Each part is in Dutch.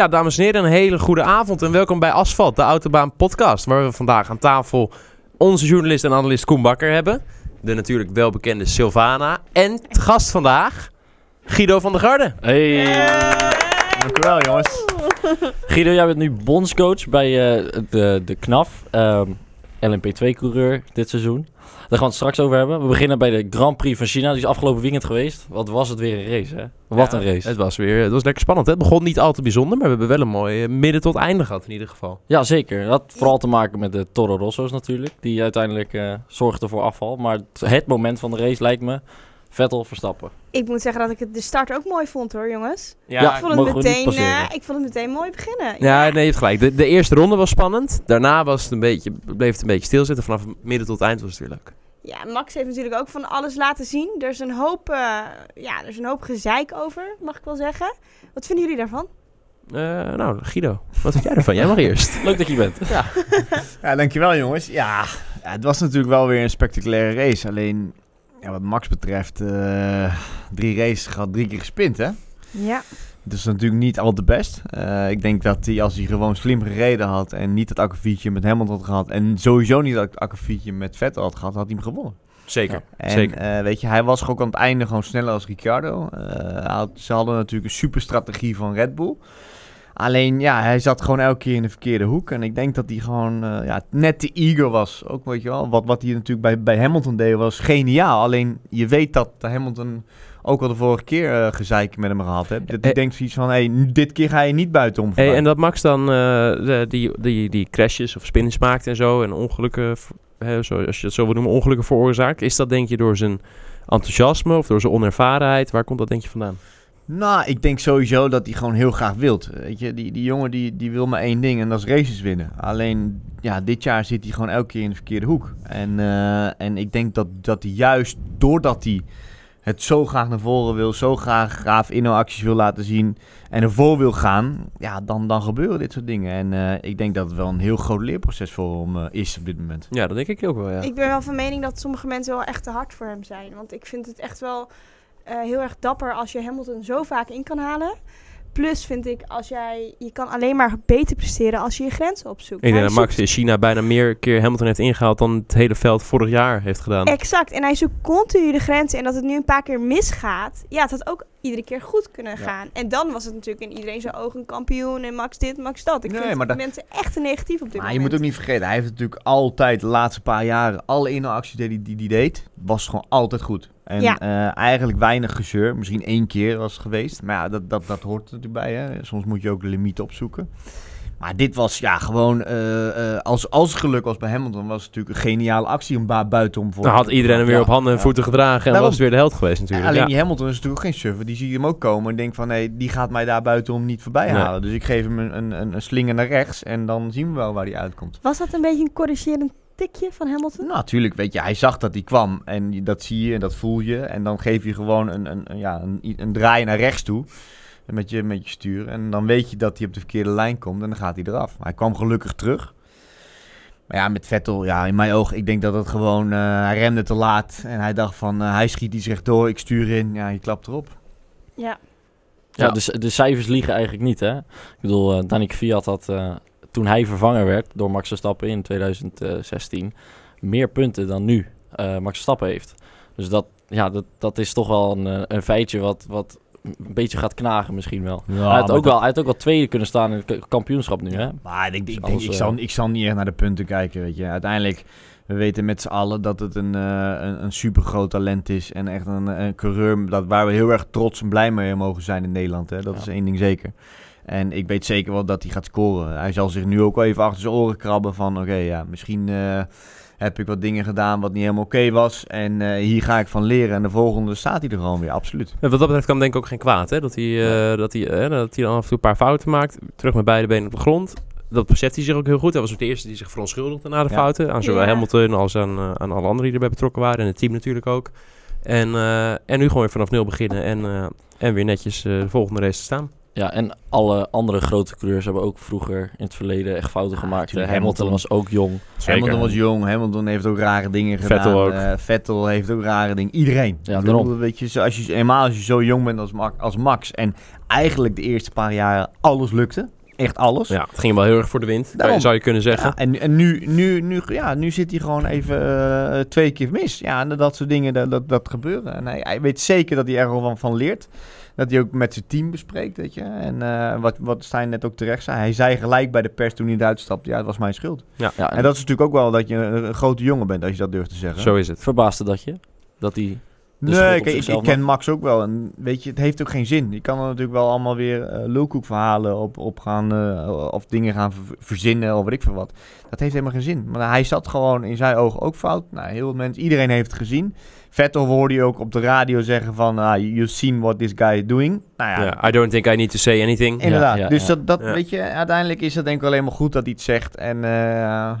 Ja, dames en heren, een hele goede avond en welkom bij Asfalt, de Autobaan podcast. Waar we vandaag aan tafel onze journalist en analist Koen Bakker hebben. De natuurlijk welbekende Sylvana. En te gast vandaag, Guido van der Garde. Hey. Dank u wel, jongens. Guido, jij bent nu bondscoach bij uh, de, de KNAF. Um, LMP2-coureur dit seizoen. Daar gaan we het straks over hebben. We beginnen bij de Grand Prix van China. Die is afgelopen weekend geweest. Wat was het weer een race, hè? Wat Ja, een race. Het was weer het was lekker spannend. Hè? Het begon niet al te bijzonder, maar we hebben wel een mooi eh, midden tot einde gehad in ieder geval. Ja, zeker. Dat had vooral te maken met de Toro Rosso's natuurlijk. Die uiteindelijk eh zorgden voor afval. Maar het, het moment van de race lijkt me Vettel Verstappen. Ik moet zeggen dat ik het de start ook mooi vond hoor, jongens. Ja, ik, vond het mogen we niet meteen, eh, ik vond het meteen mooi beginnen. Ja, nee, je hebt gelijk. De, de eerste ronde was spannend. Daarna was het een beetje, bleef het een beetje stilzitten. Vanaf midden tot eind was het weer leuk. Ja, Max heeft natuurlijk ook van alles laten zien. Er is een hoop, eh, ja, er is een hoop gezeik over, mag ik wel zeggen. Wat vinden jullie daarvan? Eh, nou, Guido, wat vind jij ervan? Jij mag eerst. Leuk dat je bent. Ja, dankjewel jongens. Ja, ja, het was natuurlijk wel weer een spectaculaire race. Alleen, ja, wat Max betreft, eh, drie races gehad, drie keer gespind hè. Ja. Dat is natuurlijk niet al te best. Eh, ik denk dat hij, als hij gewoon slim gereden had en niet het akkefietje met Hamilton had gehad... en sowieso niet dat akkefietje met Vettel had gehad, had hij hem gewonnen. Zeker. En Zeker. eh, weet je, hij was ook aan het einde gewoon sneller als Ricciardo. Eh, ze hadden natuurlijk een super strategie van Red Bull. Alleen ja, hij zat gewoon elke keer in de verkeerde hoek. En ik denk dat hij gewoon eh, ja, net te eager was. Ook weet je wel, wat, wat hij natuurlijk bij, bij Hamilton deed was geniaal. Alleen je weet dat Hamilton ook al de vorige keer eh gezeik met hem gehad heeft. Dat hij Eh, denkt zoiets van, hey, dit keer ga je niet buitenom. Hey, en dat Max dan de, die, die, die crashes of spins maakt en zo en ongelukken, hè, zo, als je het zo wil noemen, ongelukken veroorzaakt. Is dat denk je door zijn enthousiasme of door zijn onervarenheid? Waar komt dat denk je vandaan? Nou, ik denk sowieso dat hij gewoon heel graag wilt. Weet je, die, die jongen die, die wil maar één ding en dat is races winnen. Alleen, ja, dit jaar zit hij gewoon elke keer in de verkeerde hoek. En, eh, en ik denk dat, dat hij juist doordat hij het zo graag naar voren wil, zo graag graaf inno-acties wil laten zien en ervoor wil gaan, ja, dan, dan gebeuren dit soort dingen. En eh, ik denk dat het wel een heel groot leerproces voor hem eh, is op dit moment. Ja, dat denk ik ook wel, ja. Ik ben wel van mening dat sommige mensen wel echt te hard voor hem zijn. Want ik vind het echt wel eh, heel erg dapper als je Hamilton zo vaak in kan halen. Plus vind ik, als jij, je kan alleen maar beter presteren als je je grenzen opzoekt. Ik denk dat Max in China bijna meer keer Hamilton heeft ingehaald dan het hele veld vorig jaar heeft gedaan. Exact. En hij zoekt continu de grenzen. En dat het nu een paar keer misgaat. Ja, het had ook iedere keer goed kunnen Ja. gaan. En dan was het natuurlijk in iedereen zijn ogen een kampioen. En Max dit, Max dat. Ik Nee, vind maar dat- mensen echt negatief op dit Maar je moment. moet ook niet vergeten, hij heeft natuurlijk altijd de laatste paar jaren, alle inno-acties die hij die, die deed, was gewoon altijd goed. En Ja. eh, eigenlijk weinig gezeur, misschien één keer was het geweest. Maar ja, dat, dat, dat hoort er natuurlijk bij. Hè. Soms moet je ook de limiet opzoeken. Maar dit was ja gewoon, eh, eh, als, als het geluk was bij Hamilton, was het natuurlijk een geniale actie om buitenom voor. Dan had iedereen hem weer Ja, op handen en ja. voeten gedragen en was het weer de held geweest natuurlijk. alleen Ja. die Hamilton is natuurlijk ook geen suffer. Die zie je hem ook komen en denkt van, nee, die gaat mij daar buitenom niet voorbij Nee. halen. Dus ik geef hem een, een, een, een slinger naar rechts en dan zien we wel waar hij uitkomt. Was dat een beetje een corrigerend tikje van Hamilton? Nou, natuurlijk, weet je, hij zag dat hij kwam en dat zie je en dat voel je. En dan geef je gewoon een, een, een, ja, een, een draai naar rechts toe met je, met je stuur. En dan weet je dat hij op de verkeerde lijn komt en dan gaat hij eraf. Hij kwam gelukkig terug. Maar ja, met Vettel, ja, in mijn oog, ik denk dat het gewoon, eh, hij remde te laat. En hij dacht van, eh, hij schiet iets rechtdoor, ik stuur in, ja, je klapt erop. Ja. Ja. De, de cijfers liegen eigenlijk niet, hè? Ik bedoel, eh Danik Fiat had eh, toen hij vervangen werd door Max Verstappen in 2016 meer punten dan nu eh, Max Verstappen heeft. Dus dat, ja, dat, dat is toch wel een, eh, een feitje wat, wat een beetje gaat knagen misschien wel. hij, had ook wel hij had ook wel tweede kunnen staan in het kampioenschap nu, hè? Maar ik, denk, ik, denk, ik, eh, zal, ik zal niet echt naar de punten kijken, weet je. Uiteindelijk, we weten met z'n allen dat het een, een, een super groot talent is. En echt een, een coureur dat, waar we heel erg trots en blij mee mogen zijn in Nederland. Hè. Dat Ja. is één ding zeker. En ik weet zeker wel dat hij gaat scoren. Hij zal zich nu ook wel even achter zijn oren krabben van... Oké, ja, misschien eh, heb ik wat dingen gedaan wat niet helemaal oké was. En eh, hier ga ik van leren. En de volgende staat hij er gewoon weer, absoluut. En wat dat betreft kan denk ik ook geen kwaad, hè? Dat hij, eh, dat, hij, dat hij dan af en toe een paar fouten maakt. Terug met beide benen op de grond. Dat beseft hij zich ook heel goed. Hij was ook de eerste die zich verontschuldigde na de Ja. fouten. Aan zowel Ja. Hamilton als aan, aan alle anderen die erbij betrokken waren. En het team natuurlijk ook. En, eh, en nu gewoon weer vanaf nul beginnen en, eh, en weer netjes eh, de volgende race te staan. Ja, en alle andere grote coureurs hebben ook vroeger in het verleden echt fouten Ja, gemaakt. Eh, Hamilton, Hamilton. was ook jong. Hamilton was jong, Hamilton heeft ook rare dingen gedaan. Vettel ook. Eh, Vettel heeft ook rare dingen. Iedereen. Ja, daarom. Weet je, zo- als je, eenmaal als je zo jong bent als, Ma- als Max en eigenlijk de eerste paar jaren alles lukte. Echt alles. Ja, het ging wel heel erg voor de wind, Daarom. zou je kunnen zeggen. Ja, en en nu, nu, nu, ja, nu zit hij gewoon even eh, twee keer mis. Ja, en dat soort dingen, dat, dat, dat gebeuren. En hij, hij weet zeker dat hij er van, van leert. Dat hij ook met zijn team bespreekt, weet je. En eh, wat, wat Stijn net ook terecht zei. Hij zei gelijk bij de pers toen hij eruit stapte. Ja, het was mijn schuld. Ja, en, En dat is natuurlijk ook wel dat je een, een grote jongen bent, als je dat durft te zeggen. Zo is het. verbaasde dat je? Dat hij... schuld nee, op kijk, ik, ken Max ook wel. En weet je, het heeft ook geen zin. Je kan er natuurlijk wel allemaal weer eh lulkoekverhalen op, op gaan... eh, of dingen gaan ver- verzinnen of weet ik veel wat. Dat heeft helemaal geen zin. Maar hij zat gewoon in zijn ogen ook fout. Nou, heel veel mensen, iedereen heeft het gezien. Vettel hoorde je ook op de radio zeggen van... ah, you've seen what this guy is doing. Nou ja, I don't think I need to say anything. Inderdaad. Dus dat, dat weet je, uiteindelijk is het denk ik alleen maar goed dat hij het zegt. En eh,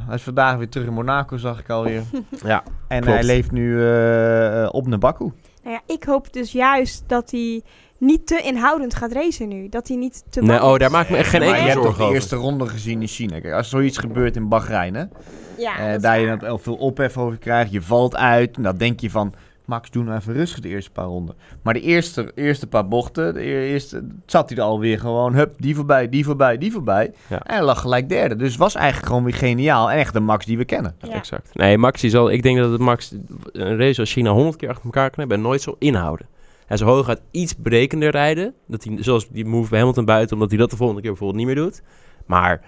hij is vandaag weer terug in Monaco, zag ik alweer. Ja, En klopt. hij leeft nu eh, op Nabaku. Nou ja, ik hoop dus juist dat hij niet te inhoudend gaat racen nu. Dat hij niet te Nee, oh, daar maak ik me echt geen enkele je hebt toch zorgen de over. eerste ronde gezien in China. Kijk, als zoiets gebeurt in Bahrein, hè, Ja, eh, dat is daar je dan veel ophef over krijgt, je valt uit. Dan denk je van, Max, doe nou even rustig de eerste paar ronden. Maar de eerste, eerste paar bochten, de e- eerste, zat hij er alweer gewoon, hup, die voorbij, die voorbij, die voorbij. Ja. En hij lag gelijk derde. Dus het was eigenlijk gewoon weer geniaal. En echt de Max die we kennen. Ja. Exact. Nee, Max die zal, ik denk dat het Max een race als China 100 keer achter elkaar kan hebben en nooit zal inhouden. Hij zal hooguit iets berekender rijden. Dat hij, zoals die move bij Hamilton buiten, omdat hij dat de volgende keer bijvoorbeeld niet meer doet. Maar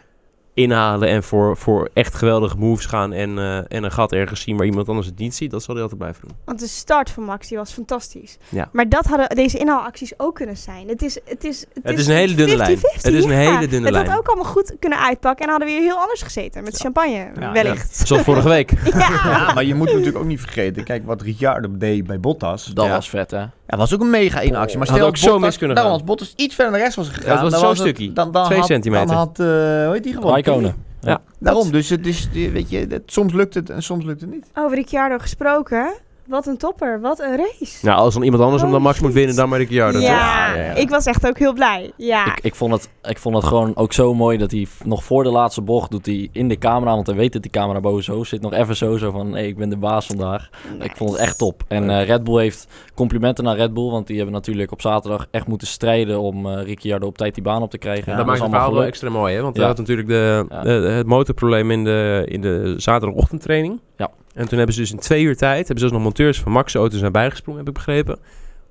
inhalen en voor, voor echt geweldige moves gaan en, eh, en een gat ergens zien waar iemand anders het niet ziet, dat zal hij altijd blijven doen. Want de start van Max die was fantastisch. Ja. Maar dat hadden deze inhaalacties ook kunnen zijn. Het is, het is, het Het is een hele dunne lijn. 50-50, Het is een ja. hele dunne Het lijn. had ook allemaal goed kunnen uitpakken en hadden we hier heel anders gezeten. Met champagne, Ja, wellicht. Zoals vorige week. Ja. Ja, maar je moet natuurlijk ook niet vergeten. Kijk, wat Ricciardo deed bij Bottas. Dat Ja. was vet, hè? Ja, was ook een mega inactie. Maar Had stel ook zo mis kunnen gaan. als Bottas iets verder naar rechts was gegaan. Ja, het was zo'n stukje. Dan, dan Twee had, centimeter. Dan had, eh hoe heet die gewoon? Raikkonen. Ja. Daarom, dus het is, weet je, het- soms lukt het en soms lukt het niet. Over Ricciardo gesproken. Wat een topper. Wat een race. Nou, als dan iemand anders hem dan Oh, Max moet winnen, dan maar Ricciardo. toch? ja, Ja, ik was echt ook heel blij. Ja. Ik, ik, vond het, ik vond het gewoon ook zo mooi dat hij nog voor de laatste bocht doet hij in de camera, want hij weet dat die camera boven hoofd zit, nog even zo, zo van, hey, ik ben de baas vandaag. Ik vond het echt top. En eh, Red Bull heeft complimenten naar Red Bull, want die hebben natuurlijk op zaterdag echt moeten strijden om eh Ricciardo op tijd die baan op te krijgen. Ja, dat maakt het verhaal wel extra mooi, hè? Want Ja. we hadden natuurlijk de, Ja. de- het motorprobleem in de, in de zaterdagochtendtraining. Ja. En toen hebben ze dus in twee uur tijd, hebben ze dus nog monteurs van Max' auto's naar bijgesprongen, heb ik begrepen.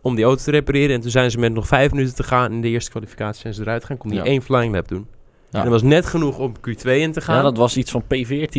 Om die auto te repareren. En toen zijn ze met nog vijf minuten te gaan in de eerste kwalificatie zijn ze eruit gaan. Kon die Ja. één flying lap doen. Ja. En dat was net genoeg om Q2 in te gaan. Ja, dat was iets van P14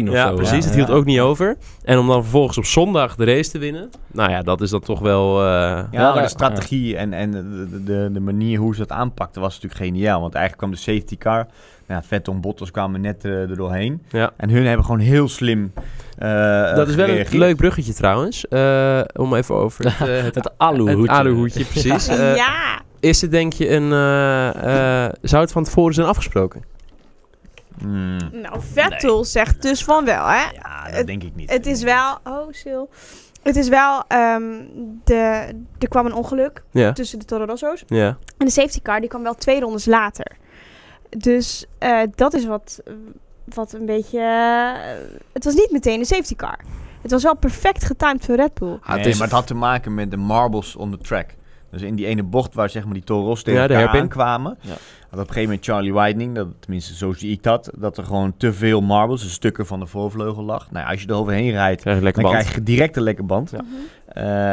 of Ja, zo. precies. Ja. Het hield ook niet over. En om dan vervolgens op zondag de race te winnen. Nou ja, dat is dan toch wel... eh, Ja, Ja, maar de strategie en, en de, de, de manier hoe ze dat aanpakten was natuurlijk geniaal. Want eigenlijk kwam de safety car. Nou, Vettel en Bottas kwamen net eh, er doorheen. ja. En hun hebben gewoon heel slim eh Dat is wel een leuk bruggetje trouwens. Eh, om even over het, het, Het aluhoedje. het aluhoedje, precies. Eh, ja. Is het denk je een... eh, eh, zou het van tevoren zijn afgesproken? Hmm. Nou, Vettel zegt dus van wel, hè. Ja, dat Het- denk ik niet. Het is wel... Oh, Sil. Het is wel... ehm, de, er kwam een ongeluk Ja. tussen de Toro Rosso's. Ja. En de safety car die kwam wel twee rondes later. Dus eh, dat is wat, wat een beetje... eh, het was niet meteen een safety car. Het was wel perfect getimed voor Red Bull. Ah, het het is... is- maar het had te maken met de marbles on the track. Dus in die ene bocht waar zeg maar die Toros tegen Ja, de elkaar aankwamen. Ja. Had op een gegeven moment Charlie Whiting, dat, tenminste zo zie ik dat, dat er gewoon te veel marbles, dus stukken van de voorvleugel lag. Nou, ja, als je er overheen rijdt, Krijg je lekker dan band. krijg je direct een lekker band. Ja. Mhm.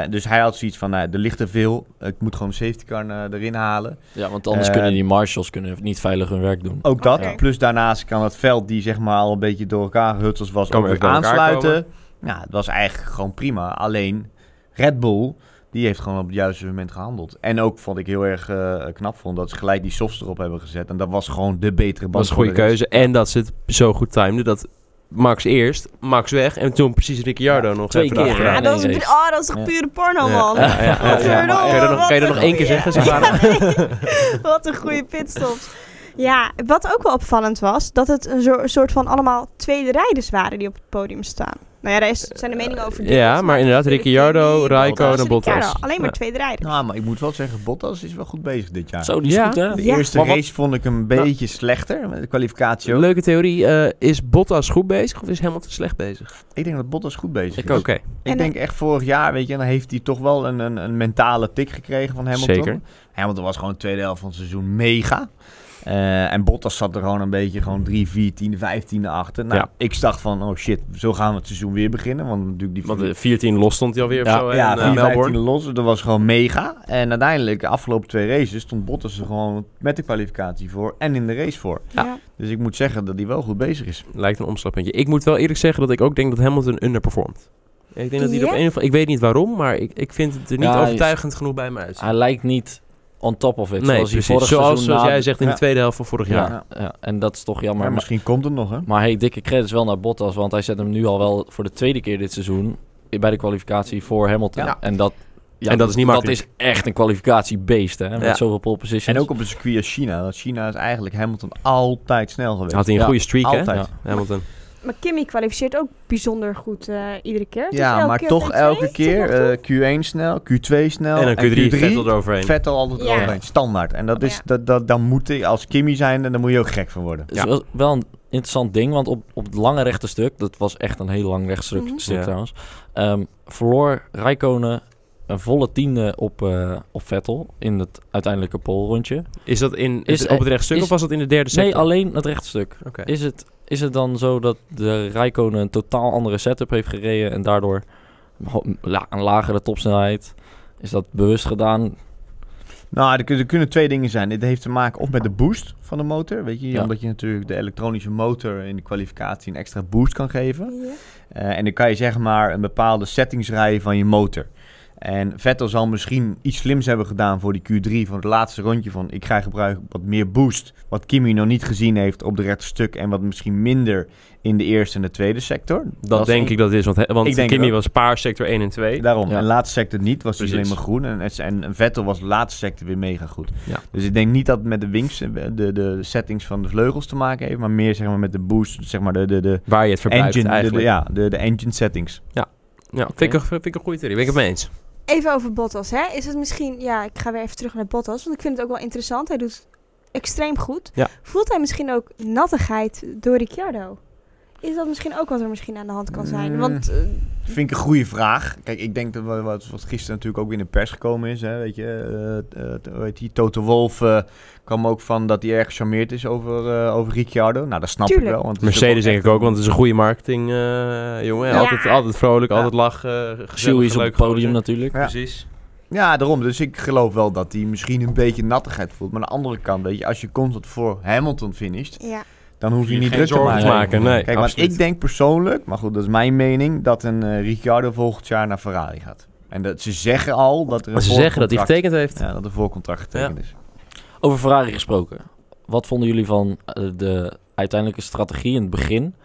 Eh, dus hij had zoiets van, nou, er ligt te veel, ik moet gewoon een safety car eh, erin halen. Ja, want anders Eh, kunnen die marshals kunnen niet veilig hun werk doen. Ook dat. Plus daarnaast kan het veld, die zeg maar al een beetje door elkaar gehutseld was, Kan ook weer aansluiten. Ja, het was eigenlijk gewoon prima. Alleen Red Bull, die heeft gewoon op het juiste moment gehandeld. En ook vond ik heel erg eh, knap vond dat ze gelijk die softs erop hebben gezet. En dat was gewoon de betere band. Dat was een goede keuze. En dat ze het zo goed timeden dat Max eerst, Max weg en toen precies Ricciardo nog twee even keer. Ja, Ja, dat, was, oh, dat is toch Ja. pure porno, Ja. man. Ja, ja, ja, ja. Kan je er nog, kan je nog één keer zeggen? Wat een goede pitstops. Ja, wat ook wel opvallend was, dat het een soort van allemaal tweede rijders waren die op het podium staan. Nou ja, daar is, zijn de meningen over. Eh, ja, maar inderdaad, Ricciardo, Raikkonen, Bottas. Ricciardo, Alleen maar Ja. tweede rijders. Nou, maar ik moet wel zeggen, Bottas is wel goed bezig dit jaar. Zo, die is Ja. goed, hè? De Ja. eerste Maar wat- race vond ik een beetje slechter, met de kwalificatie ook. Leuke theorie. eh, is Bottas goed bezig of is Hamilton slecht bezig? Ik denk dat Bottas goed bezig Ik is. ook. Ik En denk echt vorig jaar, weet je, dan heeft hij toch wel een, een, een mentale tik gekregen van Hamilton. Zeker. Hamilton was gewoon de tweede helft van het seizoen mega. Eh, en Bottas zat er gewoon een beetje gewoon 3, 14, 15 achter. Nou, Ja. ik dacht van, oh shit, zo gaan we het seizoen weer beginnen. Want natuurlijk die want de 14 los stond hij alweer Ja, of zo. ja, in, eh, 4, Melbourne. 15 los. Dat was gewoon mega. En uiteindelijk, de afgelopen twee races, stond Bottas er gewoon met de kwalificatie voor en in de race voor. Ja. Dus ik moet zeggen dat hij wel goed bezig is. Lijkt een omslagpuntje. Ik moet wel eerlijk zeggen dat ik ook denk dat Hamilton underperformt. Ik denk dat hij er op een of andere... Ik weet niet waarom, maar ik, ik vind het er niet Ja, hij is- overtuigend genoeg bij me uit. Hij lijkt niet on top of it. Nee, zoals precies. vorig Zoals, seizoen zoals na- jij zegt in Ja. de tweede helft van vorig jaar. Ja, ja, en dat is toch jammer. Maar Maar, misschien komt het nog, hè? maar hey, dikke credits wel naar Bottas, want hij zet hem nu al wel voor de tweede keer dit seizoen bij de kwalificatie voor Hamilton. Ja. En dat, ja, En dat is niet Dat makkelijk. is echt een kwalificatiebeest, hè? Met Ja. zoveel pole positions. En ook op een circuit als China. Want China is eigenlijk Hamilton altijd snel geweest. Had hij een Ja, goede streak, altijd. hè? Ja. Hamilton. Maar Kimmy kwalificeert ook bijzonder goed eh, iedere keer. Dus Ja, elke maar keer toch op P2 elke keer eh, Q1 snel, Q2 snel en dan Q3, Vettel eroverheen. Vettel altijd Ja. eroverheen, standaard. En dat is, Ja. dat, dat, dan moet hij als Kimmy zijn en dan moet je ook gek van worden. Het is wel, wel een interessant ding, want op, op het lange rechte stuk, dat was echt een heel lang rechtstuk Mhm. stuk Ja. trouwens, ehm, verloor Rijkonen een volle tiende op, eh, op Vettel in het uiteindelijke polrondje. Is dat in, Is- op het rechtstuk is- of was dat in de derde sector? Nee, alleen het rechtstuk. Oké. Is het, is het dan zo dat de Rijkonen een totaal andere setup heeft gereden en daardoor een lagere topsnelheid? Is dat bewust gedaan? Nou, er, kun- er kunnen twee dingen zijn. Dit heeft te maken of met de boost van de motor. Weet je, Ja. omdat je natuurlijk de elektronische motor in de kwalificatie een extra boost kan geven. Ja. Eh, en dan kan je zeg maar een bepaalde settings rijden van je motor. En Vettel zal misschien iets slims hebben gedaan voor die Q3 van het laatste rondje van ik ga gebruiken wat meer boost. Wat Kimi nog niet gezien heeft op de rechte stuk en wat misschien minder in de eerste en de tweede sector. Dat denk ik dat is, want, he- want Kimi was paars sector 1 en 2. Daarom. Ja. En de laatste sector niet, was hij Precies. alleen maar groen. En, en, en Vettel was de laatste sector weer mega goed. Ja. Dus ik denk niet dat het met de wings, de, de settings van de vleugels te maken heeft, maar meer zeg maar met de boost, zeg maar de, de, de Waar je het verbruikt engine, de, de, eigenlijk. ja, de, de engine settings. Ja, vind, ik, vind ik een goede theorie. Ben ik het mee eens. Even over Bottas, hè? Is het misschien... Ja, ik ga weer even terug naar Bottas, want ik vind het ook wel interessant. Hij doet extreem goed. Ja. Voelt hij misschien ook nattigheid door Ricciardo? Is dat misschien ook wat er misschien aan de hand kan zijn? Mm. Want... eh, Vind ik een goede vraag. Kijk, ik denk dat wat, wat wat gisteren natuurlijk ook weer in de pers gekomen is. Hè, weet je, eh, eh, heet die Toto Wolf eh, kwam ook van dat hij erg gecharmeerd is over, eh, over Ricciardo. Nou, dat snap Tuurlijk. ik wel. Want Mercedes denk ik ook, want het is een goede marketing eh, jongen. Ja. Altijd, altijd vrolijk, Ja. altijd lachen. Gezellig, is op het podium gozer. natuurlijk. Ja. Precies. Ja, daarom. Dus ik geloof wel dat hij misschien een beetje nattigheid voelt. Maar aan de andere kant, weet je, als je constant voor Hamilton finisht, ja. Dan hoef je je niet druk te maken. te maken, nee, Kijk, want ik denk persoonlijk, maar goed, dat is mijn mening, dat een eh, Ricciardo volgend jaar naar Ferrari gaat. En dat, ze zeggen al dat er een Ze zeggen dat hij getekend heeft. Ja, dat er voorcontract getekend is. Over Ferrari gesproken. Wat vonden jullie van eh, de uiteindelijke strategie in het begin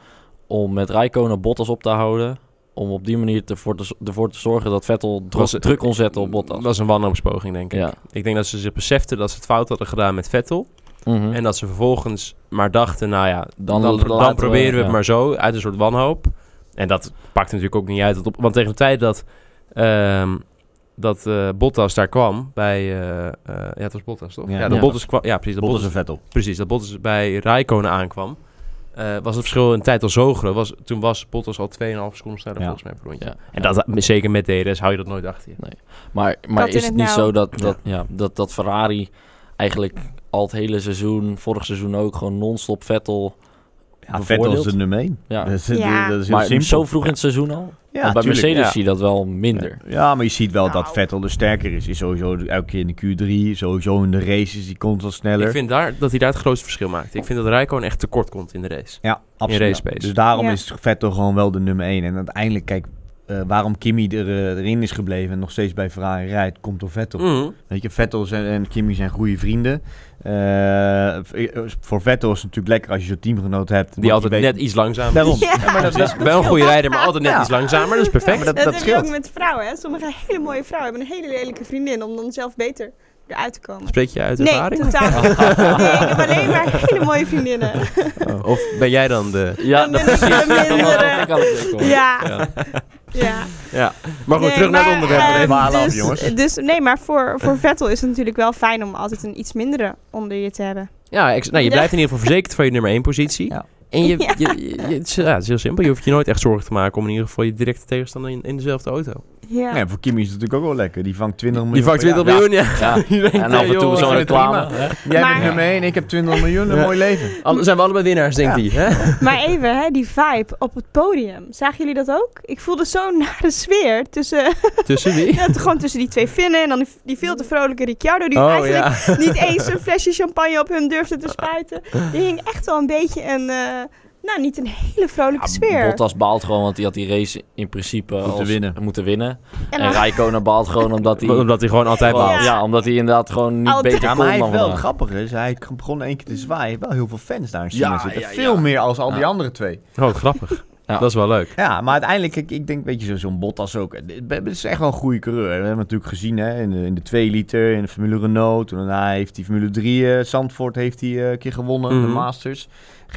om met Rijkonen Bottas op te houden? Om op die manier ervoor te, ervoor te zorgen dat Vettel dro- Was druk kon zetten op Bottas. Dat was een wanhoopspoging, denk ik. Ja. Ik denk dat ze zich beseften dat ze het fout hadden gedaan met Vettel. Mhm. En dat ze vervolgens maar dachten, nou ja, dan, Dan dan, laten we- proberen we het ja. maar zo, uit een soort wanhoop. En dat pakt natuurlijk ook niet uit. Dat op, want tegen de tijd dat, ehm, dat eh, Bottas daar kwam bij... eh, eh, ja, het was Bottas, toch? Ja. Ja, dat Ja. Bottas kwam... Ja, precies. Dat Bottas Bottas, en Vettel. precies, dat Bottas bij Rijkonen aankwam. eh, was het verschil in tijd al zo groot. Was, toen was Bottas al 2,5 seconden sneller Ja. volgens mij per rondje. Ja. En dat, zeker met DRS hou je dat nooit achter je. Maar, maar in is het niet zo dat, dat, ja. dat, dat Ferrari eigenlijk al het hele seizoen, vorig seizoen ook, gewoon non-stop Vettel... Ja, Vettel is de nummer 1. Ja. Dat, is, Ja. dat is heel Maar simpel. zo vroeg in het seizoen al? Ja, Want bij tuurlijk. Mercedes ja. zie je dat wel minder. Ja, maar je ziet wel dat Nou. Vettel er sterker is. Is sowieso de- elke keer in de Q3, sowieso in de races, die constant sneller. Ik vind daar, dat hij daar het grootste verschil maakt. Ik vind dat Rijkonen echt tekort komt in de race. Ja, absoluut. race pace. Dus daarom Ja. is Vettel gewoon wel de nummer 1. En uiteindelijk, kijk, eh, waarom Kimi er, eh, erin is gebleven en nog steeds bij Ferrari rijdt, komt door Vettel. Mhm. Weet je, Vettel zijn- en Kimi zijn goede vrienden. Eh, voor Vettel is het natuurlijk lekker als je zo'n teamgenoot hebt. Die altijd net net iets langzamer Daarom. is. Ja. Ja, maar dat, dat, Wel een goede rijder, maar altijd net Ja. iets langzamer. Dat is perfect. maar dat, Dat, dat heb je ook scheelt. met vrouwen, hè? Sommige hele mooie vrouwen hebben een hele lelijke vriendin om dan zelf beter eruit te komen. Spreek je uit Nee, ervaring? totaal niet. Nee, ik heb alleen maar hele mooie vriendinnen. Oh, Of ben jij dan de... Ja, dat precies. de. Ja. Ja. Ja. Ja. Maar goed, Nee, terug naar het onderwerp. eh, even. Dus, jongens. Dus, nee, maar voor, voor Vettel is het natuurlijk wel fijn om altijd een iets mindere onder je te hebben. Ja, nou, je Ja. blijft in ieder geval verzekerd van je nummer 1 positie. Ja. En je, Ja. je, je- je- het, is, ja, het is heel simpel. Je hoeft je nooit echt zorgen te maken om in ieder geval je directe tegenstander in, in dezelfde auto. Ja. Ja, voor Kimi is het natuurlijk ook wel lekker. Die vangt 20 miljoen. Die vangt per 20 jaar. miljoen, ja. Ja. En af en toe zo'n reclame. prima. Jij Maar- bent nummer 1, ik heb 20 miljoen, een Ja. mooi leven. Al- zijn we allebei winnaars, denkt hij. hè? Maar even, hè, die vibe op het podium. Zagen jullie dat ook? Ik voelde zo'n nare sfeer tussen, Tussen wie? ja, gewoon tussen die twee Finnen en dan die, die veel te vrolijke Ricciardo. Die Oh eigenlijk ja. niet eens een flesje champagne op hun durfde te spuiten. Die hing echt wel een beetje een, eh, nou niet een hele vrolijke Ja, sfeer. Bottas baalt gewoon, want hij had die race in principe Moeten als- winnen. moeten winnen. En En, Rijkonen baalt gewoon omdat hij... Omdat hij gewoon altijd baalt. ja. omdat hij inderdaad gewoon niet Altijd. beter Ja, kon maar hij dan heeft wel grappig is. Hij begon één keer te zwaaien. Wel heel veel fans daar in China Ja, zitten. ja, Veel ja. meer als al die Ja. andere twee. Oh, grappig. Ja. Dat is wel leuk. Ja, maar uiteindelijk, ik, ik denk, weet je, zo- zo'n Bottas ook. Het is echt wel een goede coureur. We hebben hem natuurlijk gezien hè, in, de, in de 2 liter, in de Formule Renault. Toen daarna heeft hij Formule 3, eh, Zandvoort heeft hij eh, een keer gewonnen, Mhm. de Masters.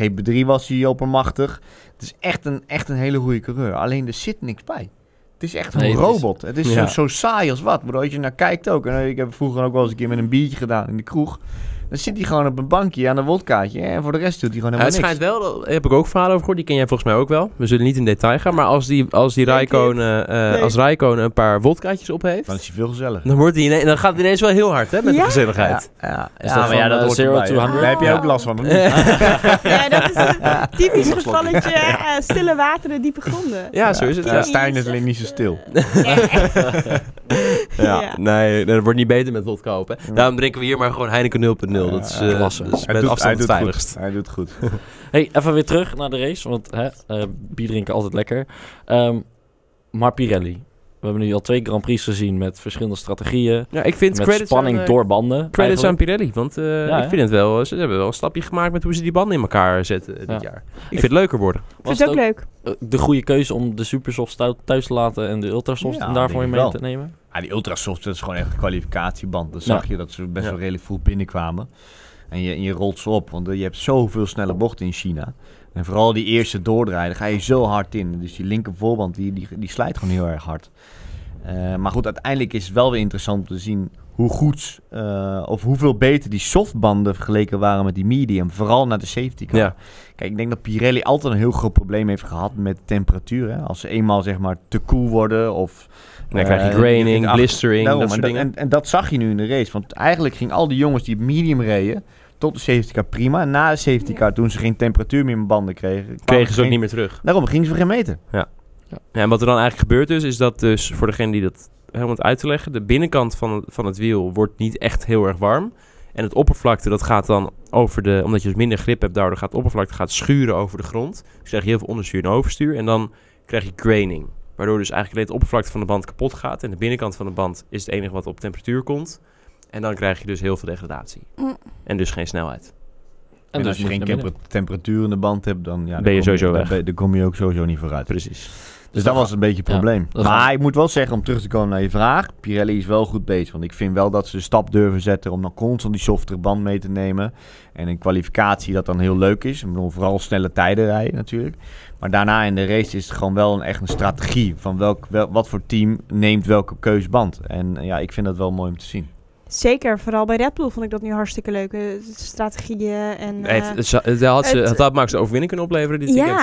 GP3 was hij oppermachtig. Het is echt een, echt een hele goede coureur. Alleen er zit niks bij. Het is echt een Nee, het is- robot. Het is Ja. zo, zo saai als wat. Maar als je naar kijkt ook. En ik heb vroeger ook wel eens een keer met een biertje gedaan in de kroeg. Dan zit hij gewoon op een bankje aan een wodkaatje. En voor de rest doet hij gewoon Ja, het helemaal schijnt niks. wel, daar heb ik ook verhalen over gehoord, die ken jij volgens mij ook wel. We zullen niet in detail gaan, maar als die, als die Denk Rijkonen, eh, Nee. als Rijkonen een paar wodkaatjes op heeft, Dan is hij veel gezelliger. dan, wordt hij dan gaat het ineens wel heel hard hè, met de Ja. gezelligheid. Ja, ja. Is dat hoort erbij, to hè. 100? Daar heb jij Ja. ook last van. Ja, dat is een typisch gevalletje eh, stille wateren, diepe gronden. Ja, zo is het. Ja, Ja. Stijn is alleen niet zo stil. Ja, Ja. nee, dat wordt niet beter met vodka open. Daarom drinken we hier maar gewoon Heineken 0.0. Dat is, eh, is doet, afstand het doet veiligst. goed. Hij doet goed. Hey, even weer terug naar de race, want hè, eh, bier drinken altijd lekker. Ehm, maar Pirelli. We hebben nu al twee Grand Prix gezien met verschillende strategieën. Ja, ik vind Met spanning aan, eh, door banden. Credits aan. Pirelli, want eh, Ja, ik vind het wel, ze hebben wel een stapje gemaakt met hoe ze die banden in elkaar zetten dit Ja. jaar. Ik vind het leuker worden. Ik Was vind het ook leuk. de goede keuze om de supersoft thuis te laten en de ultrasoft en daarvoor denk mee te nemen? Ah, die ultrasoft, dat is gewoon echt een kwalificatieband. Dan zag Ja. je dat ze best Ja. wel redelijk vroeg binnenkwamen. En je, en je rolt ze op, want je hebt zoveel snelle bochten in China. En vooral die eerste doordraaien, daar ga je zo hard in. Dus die linker voorband, die, die, die slijt gewoon heel erg hard. Eh, maar goed, uiteindelijk is het wel weer interessant om te zien hoe goed eh, of hoeveel beter die softbanden vergeleken waren met die medium. Vooral naar de safety car. Ja. Kijk, ik denk dat Pirelli altijd een heel groot probleem heeft gehad met temperatuur. Hè? Als ze eenmaal zeg maar te koel worden of... Dan krijg je eh, graining, blistering, Daarom, dat soort en, dingen. En, en dat zag je nu in de race. Want eigenlijk ging al die jongens die medium reden tot de safety car prima. En na de safety car, toen ze geen temperatuur meer in banden kregen... Kregen ze ook niet meer terug. Daarom gingen ze voor geen meter. Ja, en wat er dan eigenlijk gebeurt is, is dat dus voor degene die dat helemaal uit te leggen, de binnenkant van, het- van het wiel wordt niet echt heel erg warm. En het oppervlakte, dat gaat dan over de, omdat je dus minder grip hebt, daardoor gaat het oppervlakte gaat schuren over de grond. Dus krijg je heel veel onderstuur en overstuur. En dan krijg je graining. Waardoor dus eigenlijk alleen het oppervlakte van de band kapot gaat. En de binnenkant van de band is het enige wat op temperatuur komt. En dan krijg je dus heel veel degradatie. Mm. En dus geen snelheid. En, dus als je geen temperatuur in de band hebt, dan, ja, dan Ben je sowieso weg. Dan kom je ook sowieso niet vooruit. Precies. Dus dat was een beetje het ja, probleem. maar ik moet wel zeggen, om terug te komen naar je vraag. Pirelli is wel goed bezig. Want ik vind wel dat ze de stap durven zetten om dan constant die softere band mee te nemen. En een kwalificatie dat dan heel leuk is. Ik bedoel, vooral snelle tijden rijden natuurlijk. Maar daarna in de race is het gewoon wel een, echt een strategie. Van welk, wel, wat voor team neemt welke keusband. En eh, ja, ik vind dat wel mooi om te zien. Zeker, vooral bij Red Bull vond ik dat nu hartstikke leuk. eh, strategieën en... Eh, het, het, het had, ze, het- het had Max de overwinning kunnen opleveren dit weekend.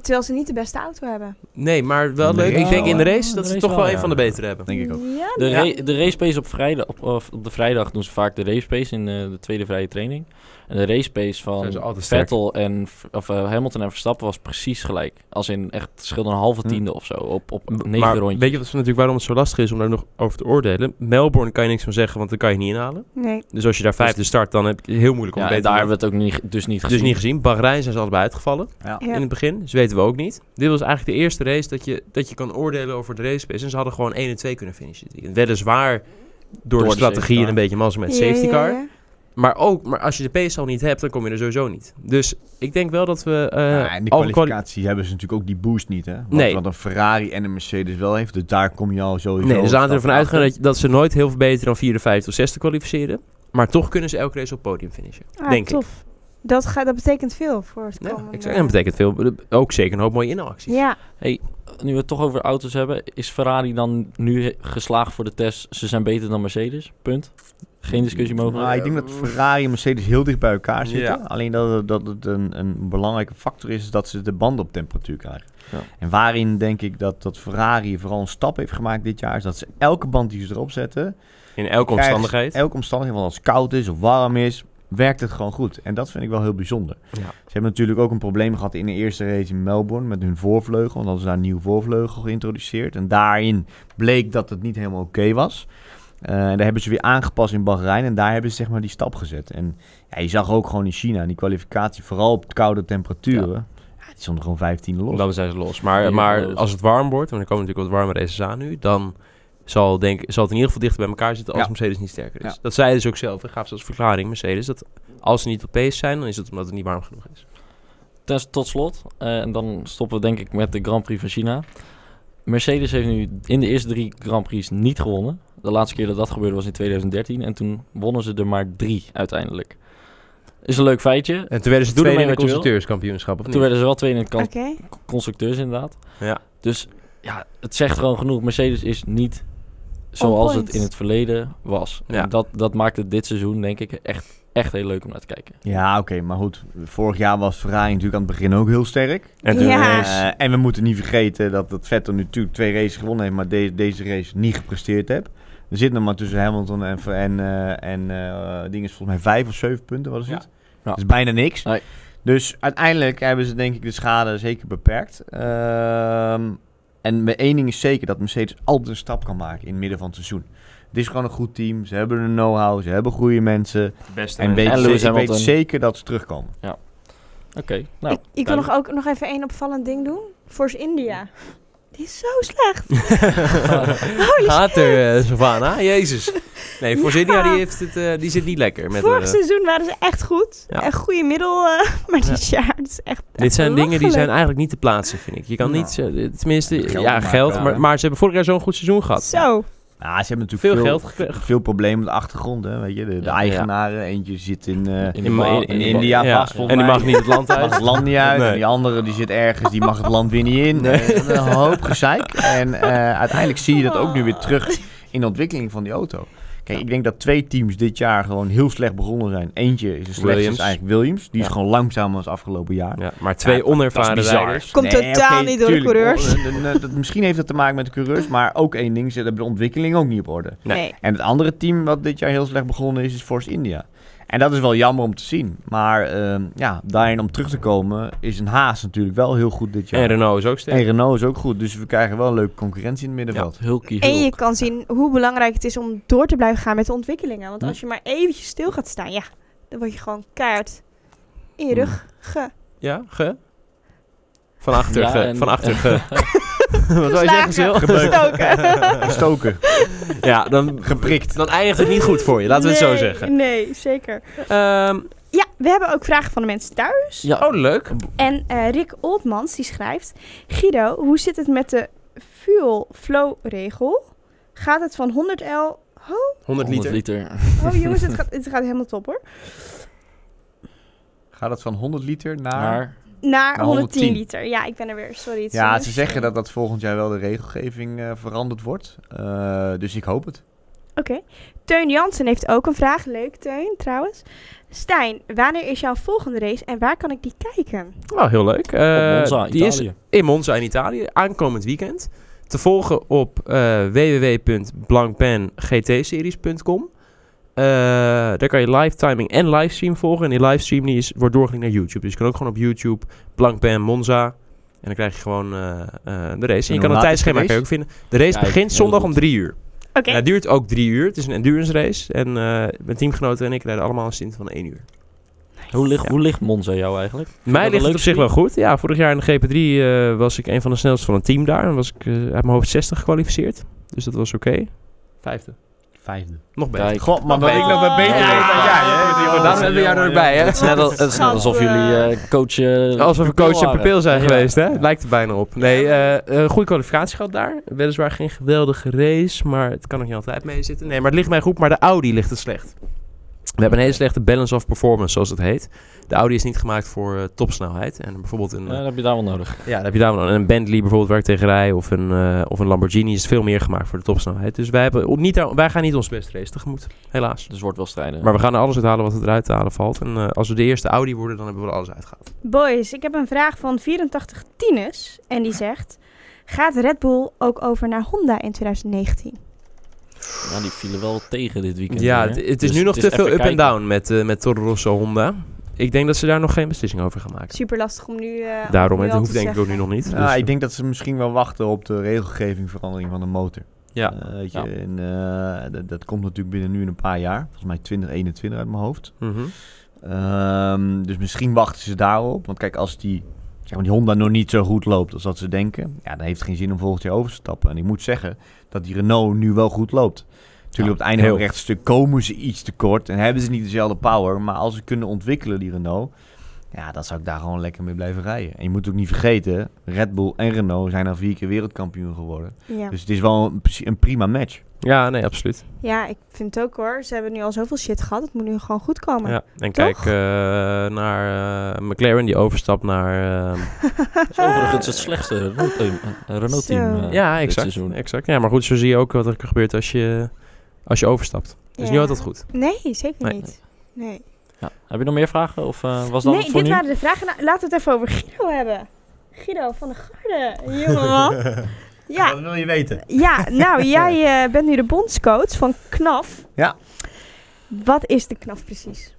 Terwijl ze niet de beste auto hebben. Nee, maar wel leuk. Ik denk in de race ja. dat De ze race toch wel wel, een van de betere hebben. Denk ik ook. Ja, De, ra- de race pace op vrijdag, op, of op de vrijdag doen ze vaak de race pace in eh, de tweede vrije training. En de race pace van altijd. Vettel en of, eh, Hamilton en Verstappen was precies gelijk. Als in echt scheelde een halve Hm. tiende of zo op, op negen maar rondjes. weet je wat natuurlijk waarom het zo lastig is om daar nog over te oordelen? Melbourne kan je niks van zeggen, want dan kan je niet inhalen. Nee. Dus als je daar vijfde start, dan heb je heel moeilijk om ja, te en weten. daar hebben we het ook niet, dus niet gezien. dus niet gezien. Bahrein zijn ze allebei uitgevallen Ja. Ja. in het begin. Dus weten we ook niet. Dit was eigenlijk de eerste race dat je, dat je kan oordelen over de race pace. En ze hadden gewoon 1 en 2 kunnen finishen. Weliswaar door, Door de de strategie safety en car. een beetje mazzel met Ja, safety ja, car. ja. maar ook, maar als je de pace al niet hebt, dan kom je er sowieso niet. Dus ik denk wel dat we... eh Ja, en de al de kwali- kwalificatie hebben ze natuurlijk ook die boost niet, hè? Wat, Nee. wat een Ferrari en een Mercedes wel heeft. Dus daar kom je al sowieso... Nee, dus we stap ervan uitgaan dat, dat ze nooit heel veel beter dan vierde, vijfde of zesde kwalificeren. Maar toch kunnen ze elke race op podium finishen. Ah, denk ik. Dat, gaat, dat betekent veel voor het Ja, komende... ik zeg, en dat betekent veel. Ook zeker een hoop mooie inhaalacties. Ja, Nu we het toch over auto's hebben, is Ferrari dan nu geslaagd voor de test? Ze zijn beter dan Mercedes. Punt. Geen discussie mogelijk. Nou, ik denk dat Ferrari en Mercedes heel dicht bij elkaar zitten. Ja. Alleen dat het, dat het een, een belangrijke factor is, is dat ze de banden op temperatuur krijgen. Ja. En waarin denk ik dat, dat Ferrari vooral een stap heeft gemaakt dit jaar, is dat ze elke band die ze erop zetten, In elke omstandigheid. elke omstandigheid, want als het koud is of warm is, werkt het gewoon goed. En dat vind ik wel heel bijzonder. Ja. Ze hebben natuurlijk ook een probleem gehad in de eerste race in Melbourne met hun voorvleugel. Want hadden ze daar een nieuw voorvleugel geïntroduceerd. En daarin bleek dat het niet helemaal oké was. Eh, en daar hebben ze weer aangepast in Bahrein. En daar hebben ze zeg maar die stap gezet. En ja, je zag ook gewoon in China in die kwalificatie, vooral op koude temperaturen. Ja. die stonden gewoon 15 los. Dan zijn ze los. Maar, maar als het warm wordt, want er komen natuurlijk wat warme races aan nu, dan zal, denk, zal het in ieder geval dichter bij elkaar zitten als Ja. Mercedes niet sterker is. Ja. Dat zeiden ze ook zelf. Ik gaf ze als verklaring, Mercedes, dat als ze niet op pace zijn, dan is het omdat het niet warm genoeg is. Ten, tot slot, eh, en dan stoppen we denk ik met de Grand Prix van China. Mercedes heeft nu in de eerste drie Grand Prix niet gewonnen. De laatste keer dat dat gebeurde was in 2013 en toen wonnen ze er maar drie uiteindelijk. Is een leuk feitje. En toen werden ze Doe tweede in wil. constructeurskampioenschap, of Toen niet? werden ze wel tweede in het oké. kan- constructeurs inderdaad. Ja. Dus ja, het zegt gewoon genoeg. Mercedes is niet zoals het in het verleden was. Ja. En dat, dat maakt het dit seizoen denk ik echt, echt heel leuk om naar te kijken. Ja, oké, maar goed. Vorig jaar was Ferrari natuurlijk aan het begin ook heel sterk. En Ja. Eh, en we moeten niet vergeten dat, dat Vettel nu natuurlijk twee races gewonnen heeft, maar de- deze race niet gepresteerd heeft. Er zit nog maar tussen Hamilton en, en, eh en eh ding is volgens mij vijf of zeven punten, wat is Ja. het? Ja. Dat is bijna niks. Nee. Dus uiteindelijk hebben ze denk ik de schade zeker beperkt. Ehm, en met één ding is zeker dat Mercedes altijd een stap kan maken in het midden van het seizoen. Het is gewoon een goed team. Ze hebben een know-how. Ze hebben goede mensen. beste En, weet, En Lewis ze- ik weet zeker dat ze terugkomen. Oké, nou. ik ik wil nog, ook nog even één opvallend ding doen. Force India. Die is zo slecht. Holy Gaat er, eh, Savannah? Jezus. Nee, voor Ja. die, heeft het, eh, die zit niet lekker. Met, Vorig eh, seizoen waren ze echt goed. Ja. Een goede middel. eh, maar dit jaar, het is echt dit zijn dingen die zijn eigenlijk niet te plaatsen, vind ik. Je kan Nou. niet, zo- tenminste, Geld ja, maken, geld, ja, maar, maar ze hebben vorig jaar zo'n goed seizoen gehad. Zo. Nou, ze hebben natuurlijk Veel veel, geld gekregen. veel problemen op de achtergrond. Hè, weet je? De, de Ja, eigenaren, eentje zit in, eh, In, India ja. vast, volgens En die mij. mag niet het land mag uit. het land niet uit. Nee. En die andere die zit ergens, die mag het land weer niet in. Nee. Een hoop gezeik. En eh, uiteindelijk zie je dat ook nu weer terug in de ontwikkeling van die auto. Kijk, ik denk dat twee teams dit jaar gewoon heel slecht begonnen zijn. Eentje is de slechtste, is eigenlijk Williams. Die is gewoon langzamer als afgelopen jaar. Ja, maar twee Ja, onervaren dat rijders. Komt totaal niet door de coureurs. Oh, dat- Misschien heeft het te maken met de coureurs, maar ook één ding, ze hebben de ontwikkeling ook niet op orde. Nee. Nee. En het andere team wat dit jaar heel slecht begonnen is, is Force India. En dat is wel jammer om te zien. Maar ehm, ja, daarin om terug te komen is een Haas natuurlijk wel heel goed dit jaar. En Renault is ook sterk. En Renault is ook goed. Dus we krijgen wel een leuke concurrentie in het middenveld. Hulkie En je kan zien hoe belangrijk het is om door te blijven gaan met de ontwikkelingen. Want Hm. als je maar eventjes stil gaat staan, ja, dan word je gewoon keihard in je Hm. rug ge... Ja, ge? Van achter, Ja, ge. Van achter, ge. Wat wil je zeggen, Sil? Gestoken. Gestoken. Ja, dan, Geprikt. dan eindigt het niet goed voor je, laten we het zo zeggen. Nee, zeker. Ehm, Ja, we hebben ook vragen van de mensen thuis. Ja, oh, leuk. En eh, Rick Oldmans die schrijft... Guido, hoe zit het met de fuel flow regel? Gaat het van 100 L... Oh, 100 liter. oh jongens, het gaat, het gaat helemaal top hoor. Gaat het van 100 liter naar... maar Naar Naar 110 110. liter. Ja, ik ben er weer. Sorry. het Ja, ze zeggen dat dat volgend jaar wel de regelgeving eh, veranderd wordt. Eh, dus ik hoop het. Oké. Teun Jansen heeft ook een vraag. Leuk, Teun, trouwens. Stijn, wanneer is jouw volgende race en waar kan ik die kijken? Oh, heel leuk. Eh, Monza, die is in Monza in Italië, aankomend weekend. Te volgen op eh www.blankpengtseries.com. Eh daar kan je live timing en livestream volgen. En die livestream die is, wordt doorgelinkt naar YouTube. Dus je kan ook gewoon op YouTube Blankpen Monza. En dan krijg je gewoon eh, eh, de race. En je kan een tijdschema kan je race? ook vinden. De race begint zondag om drie uur. Oké. En het duurt ook drie uur. Het is een endurance race. En eh, mijn teamgenoten en ik rijden allemaal een stint van één uur. Hoe ligt, Ja. hoe ligt Monza jou eigenlijk? Vind je Mij ligt het op zich wel goed. Ja, vorig jaar in de GP3 eh, was ik een van de snelste van het team daar. En was ik eh, uit mijn hoofd 60 gekwalificeerd. Dus dat was oké. Vijfde. Vijfde. Nog beter. Kijk. God, man, dat ik nog maar beter dan jij, hè? Daarom hebben we jou er ook bij, hè? Het is net, als, het is net alsof jullie eh coach... eh, Alsof we coach en pupil zijn Ja. geweest, hè? Lijkt er bijna op. Nee, eh eh, goede kwalificatie gehad daar. Weliswaar geen geweldige race, maar het kan nog niet altijd mee zitten. Nee, maar het ligt mij goed, maar de Audi ligt het slecht. We hebben een hele slechte balance of performance, zoals het heet. De Audi is niet gemaakt voor eh, topsnelheid. En bijvoorbeeld een, Ja, dat heb je daar wel nodig. ja, dat heb je daar wel. Een Bentley bijvoorbeeld waar ik tegen rij of een, eh, of een Lamborghini is veel meer gemaakt voor de topsnelheid. Dus wij, hebben niet, wij gaan niet ons beste race tegemoet, helaas. Dus het wordt wel strijden. Maar we gaan er alles uithalen wat er eruit te halen valt. En eh, als we de eerste Audi worden, dan hebben we er alles uitgehaald. Boys, ik heb een vraag van 84 Tines. En die zegt... Gaat Red Bull ook over naar Honda in 2019? Ja, die vielen wel tegen dit weekend. Ja, het, het is Dus nu nog te veel up en down met, eh met Toro Rosso Honda. Ik denk dat ze daar nog geen beslissing over gaan maken. Super lastig om nu. eh, Daarom, nu al dat hoeft te denk ik ook nu nog niet. Ja, Dus, ik denk dat ze misschien wel wachten op de regelgevingverandering van de motor. ja. Eh, weet je, Ja. en, eh, dat, dat komt natuurlijk binnen nu een paar jaar. Volgens mij 2021 uit mijn hoofd. Mhm. Ehm, dus misschien wachten ze daarop. Want kijk, als die, zeg maar, die Honda nog niet zo goed loopt als dat ze denken... Ja, dan heeft het geen zin om volgend jaar over te stappen. En ik moet zeggen dat die Renault nu wel goed loopt. Natuurlijk op het einde van heel. het rechtstuk komen ze iets tekort. En hebben ze niet dezelfde power. Maar als ze kunnen ontwikkelen, die Renault... Ja, dan zou ik daar gewoon lekker mee blijven rijden. En je moet ook niet vergeten... Red Bull en Renault zijn al vier keer wereldkampioen geworden. Ja. Dus het is wel een, een prima match. ja, nee, absoluut. ja, ik vind het ook hoor. Ze hebben nu al zoveel shit gehad. Het moet nu gewoon goed komen. Ja. En Toch? kijk eh, naar eh, McLaren die overstapt naar... Dat is overigens het slechtste Renault-team. eh, eh, ja, dit exact, seizoen. exact. Ja, maar goed, zo zie je ook wat er gebeurt als je, als je overstapt. Is Ja. niet altijd goed. Nee, zeker Nee. niet. Nee, Ja. Heb je nog meer vragen? Of eh, was dat nee voor dit nu? waren de vragen. Nou, laten we het even over Guido hebben. Guido van de Garde, jongeman. Ja, wil je weten? ja, nou, jij eh, bent nu de bondscoach van KNAF. Ja. Wat is de KNAF precies?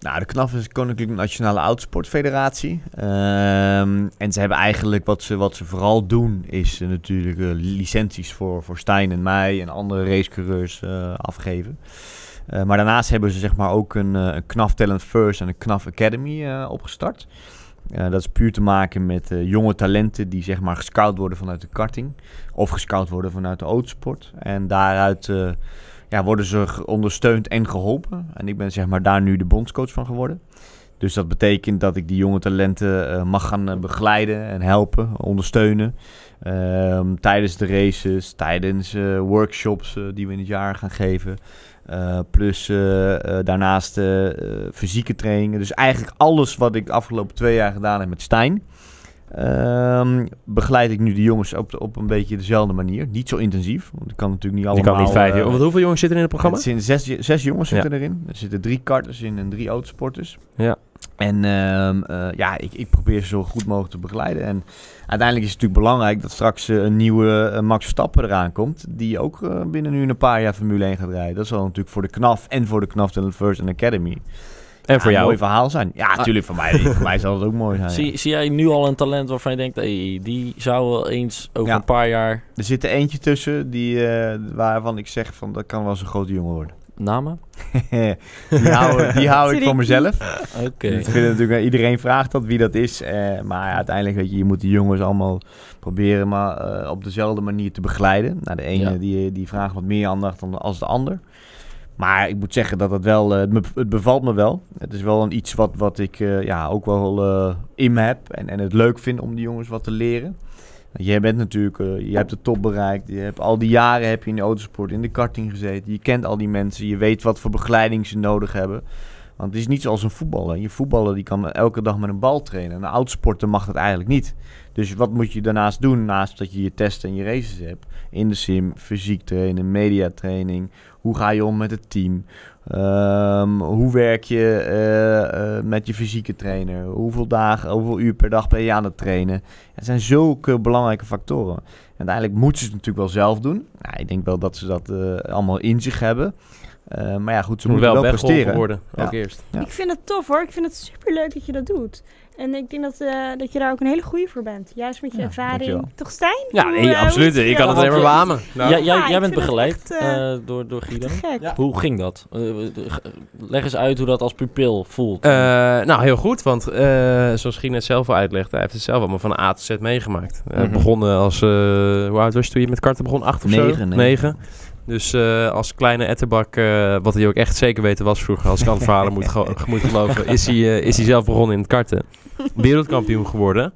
Nou, de KNAF is Koninklijke Nationale Autosportfederatie. Ehm, en ze hebben eigenlijk, wat ze, wat ze vooral doen, is natuurlijk eh, licenties voor, voor Stijn en mij en andere racecoureurs eh, afgeven. Eh, maar daarnaast hebben ze zeg maar ook een, eh, een KNAF Talent First en een KNAF Academy eh, opgestart. Dat is puur te maken met jonge talenten die zeg maar gescout worden vanuit de karting. Of gescout worden vanuit de autosport. En daaruit ja, worden ze ondersteund en geholpen. En ik ben zeg maar daar nu de bondscoach van geworden. Dus dat betekent dat ik die jonge talenten mag gaan begeleiden en helpen, ondersteunen. Ehm, tijdens de races, tijdens workshops die we in het jaar gaan geven. Eh, plus eh, eh, daarnaast fysieke trainingen. Dus eigenlijk alles wat ik de afgelopen twee jaar gedaan heb met Stijn. ehm, begeleid ik nu de jongens op, de- op een beetje dezelfde manier. Niet zo intensief, want ik kan natuurlijk niet Je allemaal... kan niet vijf. Want hoeveel jongens zitten er in het programma? het zijn zes, zes jongens zitten erin. Er zitten drie karters in en drie autosporters. Ja. En ehm, eh, ja, ik, ik probeer ze zo goed mogelijk te begeleiden. En uiteindelijk is het natuurlijk belangrijk dat straks eh, een nieuwe eh, Max Verstappen eraan komt. Die ook binnen nu een paar jaar Formule 1 gaat rijden. Dat zal natuurlijk voor de KNAF en voor de KNAF Talent First Academy En voor jou? een mooi verhaal zijn. Ja, natuurlijk voor mij. voor mij zal het ook mooi zijn. ja. Zie, zie jij nu al een talent waarvan je denkt, hey, die zou wel eens over Ja. een paar jaar Er zit er eentje tussen die, waarvan ik zeg van dat kan wel eens een grote jongen worden. Namen? die hou, die hou ik voor mezelf. Oké. Ik vind het natuurlijk, iedereen vraagt dat wie dat is. eh, maar ja, uiteindelijk weet je, je moet die jongens allemaal proberen maar, eh, op dezelfde manier te begeleiden. Nou, de ene Ja. die, die vraagt wat meer aandacht dan als de ander. Maar ik moet zeggen dat het wel, eh, het, bevalt me wel. Het is wel een iets wat, wat ik eh, ja, ook wel eh, in me heb. En, en het leuk vind om die jongens wat te leren. Jij bent natuurlijk, eh, je hebt de top bereikt. Je hebt al die jaren heb je in de autosport, in de karting gezeten. Je kent al die mensen. Je weet wat voor begeleiding ze nodig hebben. Want het is niet zoals een voetballer. Je voetballer die kan elke dag met een bal trainen. Een oudsporter mag dat eigenlijk niet. Dus wat moet je daarnaast doen? Naast dat je je testen en je races hebt. In de sim, fysiek trainen, mediatraining. Hoe ga je om met het team? Ehm, hoe werk je eh, eh, met je fysieke trainer? Hoeveel dagen, hoeveel uur per dag ben je aan het trainen? Het zijn zulke belangrijke factoren. En uiteindelijk moeten ze het natuurlijk wel zelf doen. Nou, ik denk wel dat ze dat eh, allemaal in zich hebben. Eh, maar ja, goed, ze Ze moet moeten wel presteren. worden, Ja. ook eerst. Ja. Ik vind het tof hoor. Ik vind het super leuk dat je dat doet. En ik denk dat, eh, dat je daar ook een hele goede voor bent. Juist met je Ja, ervaring. dankjewel. Toch Stijn? Ja, nee, eh, absoluut. Ik kan het alleen maar beamen. Nou, jij, jij, Ja, bent begeleid echt, eh, door, door Guido. Ja. Hoe ging dat? Leg eens uit hoe dat als pupil voelt. Eh, nou, heel goed, want eh, zoals Gien net zelf al uitlegde, hij heeft het zelf allemaal van A tot Z meegemaakt. Hij Mhm. begonnen als, eh, hoe oud was je toen je met karten begon? Acht of zo? Negen, negen. Dus eh, als kleine etterbak, eh, wat hij ook echt zeker weten was vroeger, als ik alle verhalen moet, ge- moet geloven, is hij, eh, is hij zelf begonnen in het karten. Wereldkampioen geworden.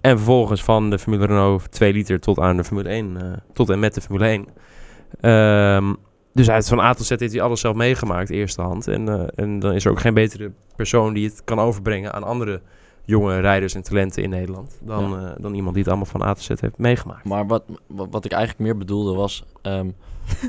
En vervolgens van de Formule Renault 2 liter tot aan de Formule 1, eh, tot en met de Formule 1. Ehm, dus hij heeft van A tot Z heeft hij alles zelf meegemaakt, eerste hand. En, en dan is er ook geen betere persoon die het kan overbrengen aan andere jonge rijders en talenten in Nederland. Dan, Ja. dan iemand die het allemaal van A tot Z heeft meegemaakt. Maar wat, wat, wat ik eigenlijk meer bedoelde was... ehm,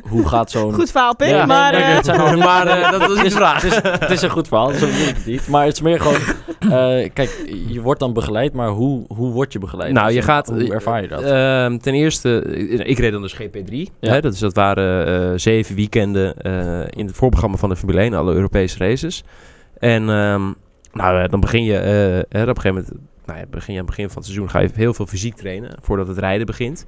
hoe gaat zo'n... Goed verhaal, Pim, Ja, maar... nee, nee, eh, het zijn maar eh, dat is, de vraag. het, is, het is een goed verhaal, zo bedoel ik het niet. Maar het is meer gewoon... eh, kijk, je wordt dan begeleid, maar hoe, hoe word je begeleid? Nou, je gaat... Hoe ervaar je dat? Ehm, ten eerste, eh, ik reed dan dus GP3. Ja. Hè, dat, is, dat waren eh, zeven weekenden eh, in het voorprogramma van de Formule 1, alle Europese races. En ehm, nou, eh, dan begin je eh, hè, op een gegeven moment... Nou ja, begin je aan het begin van het seizoen ga je heel veel fysiek trainen voordat het rijden begint.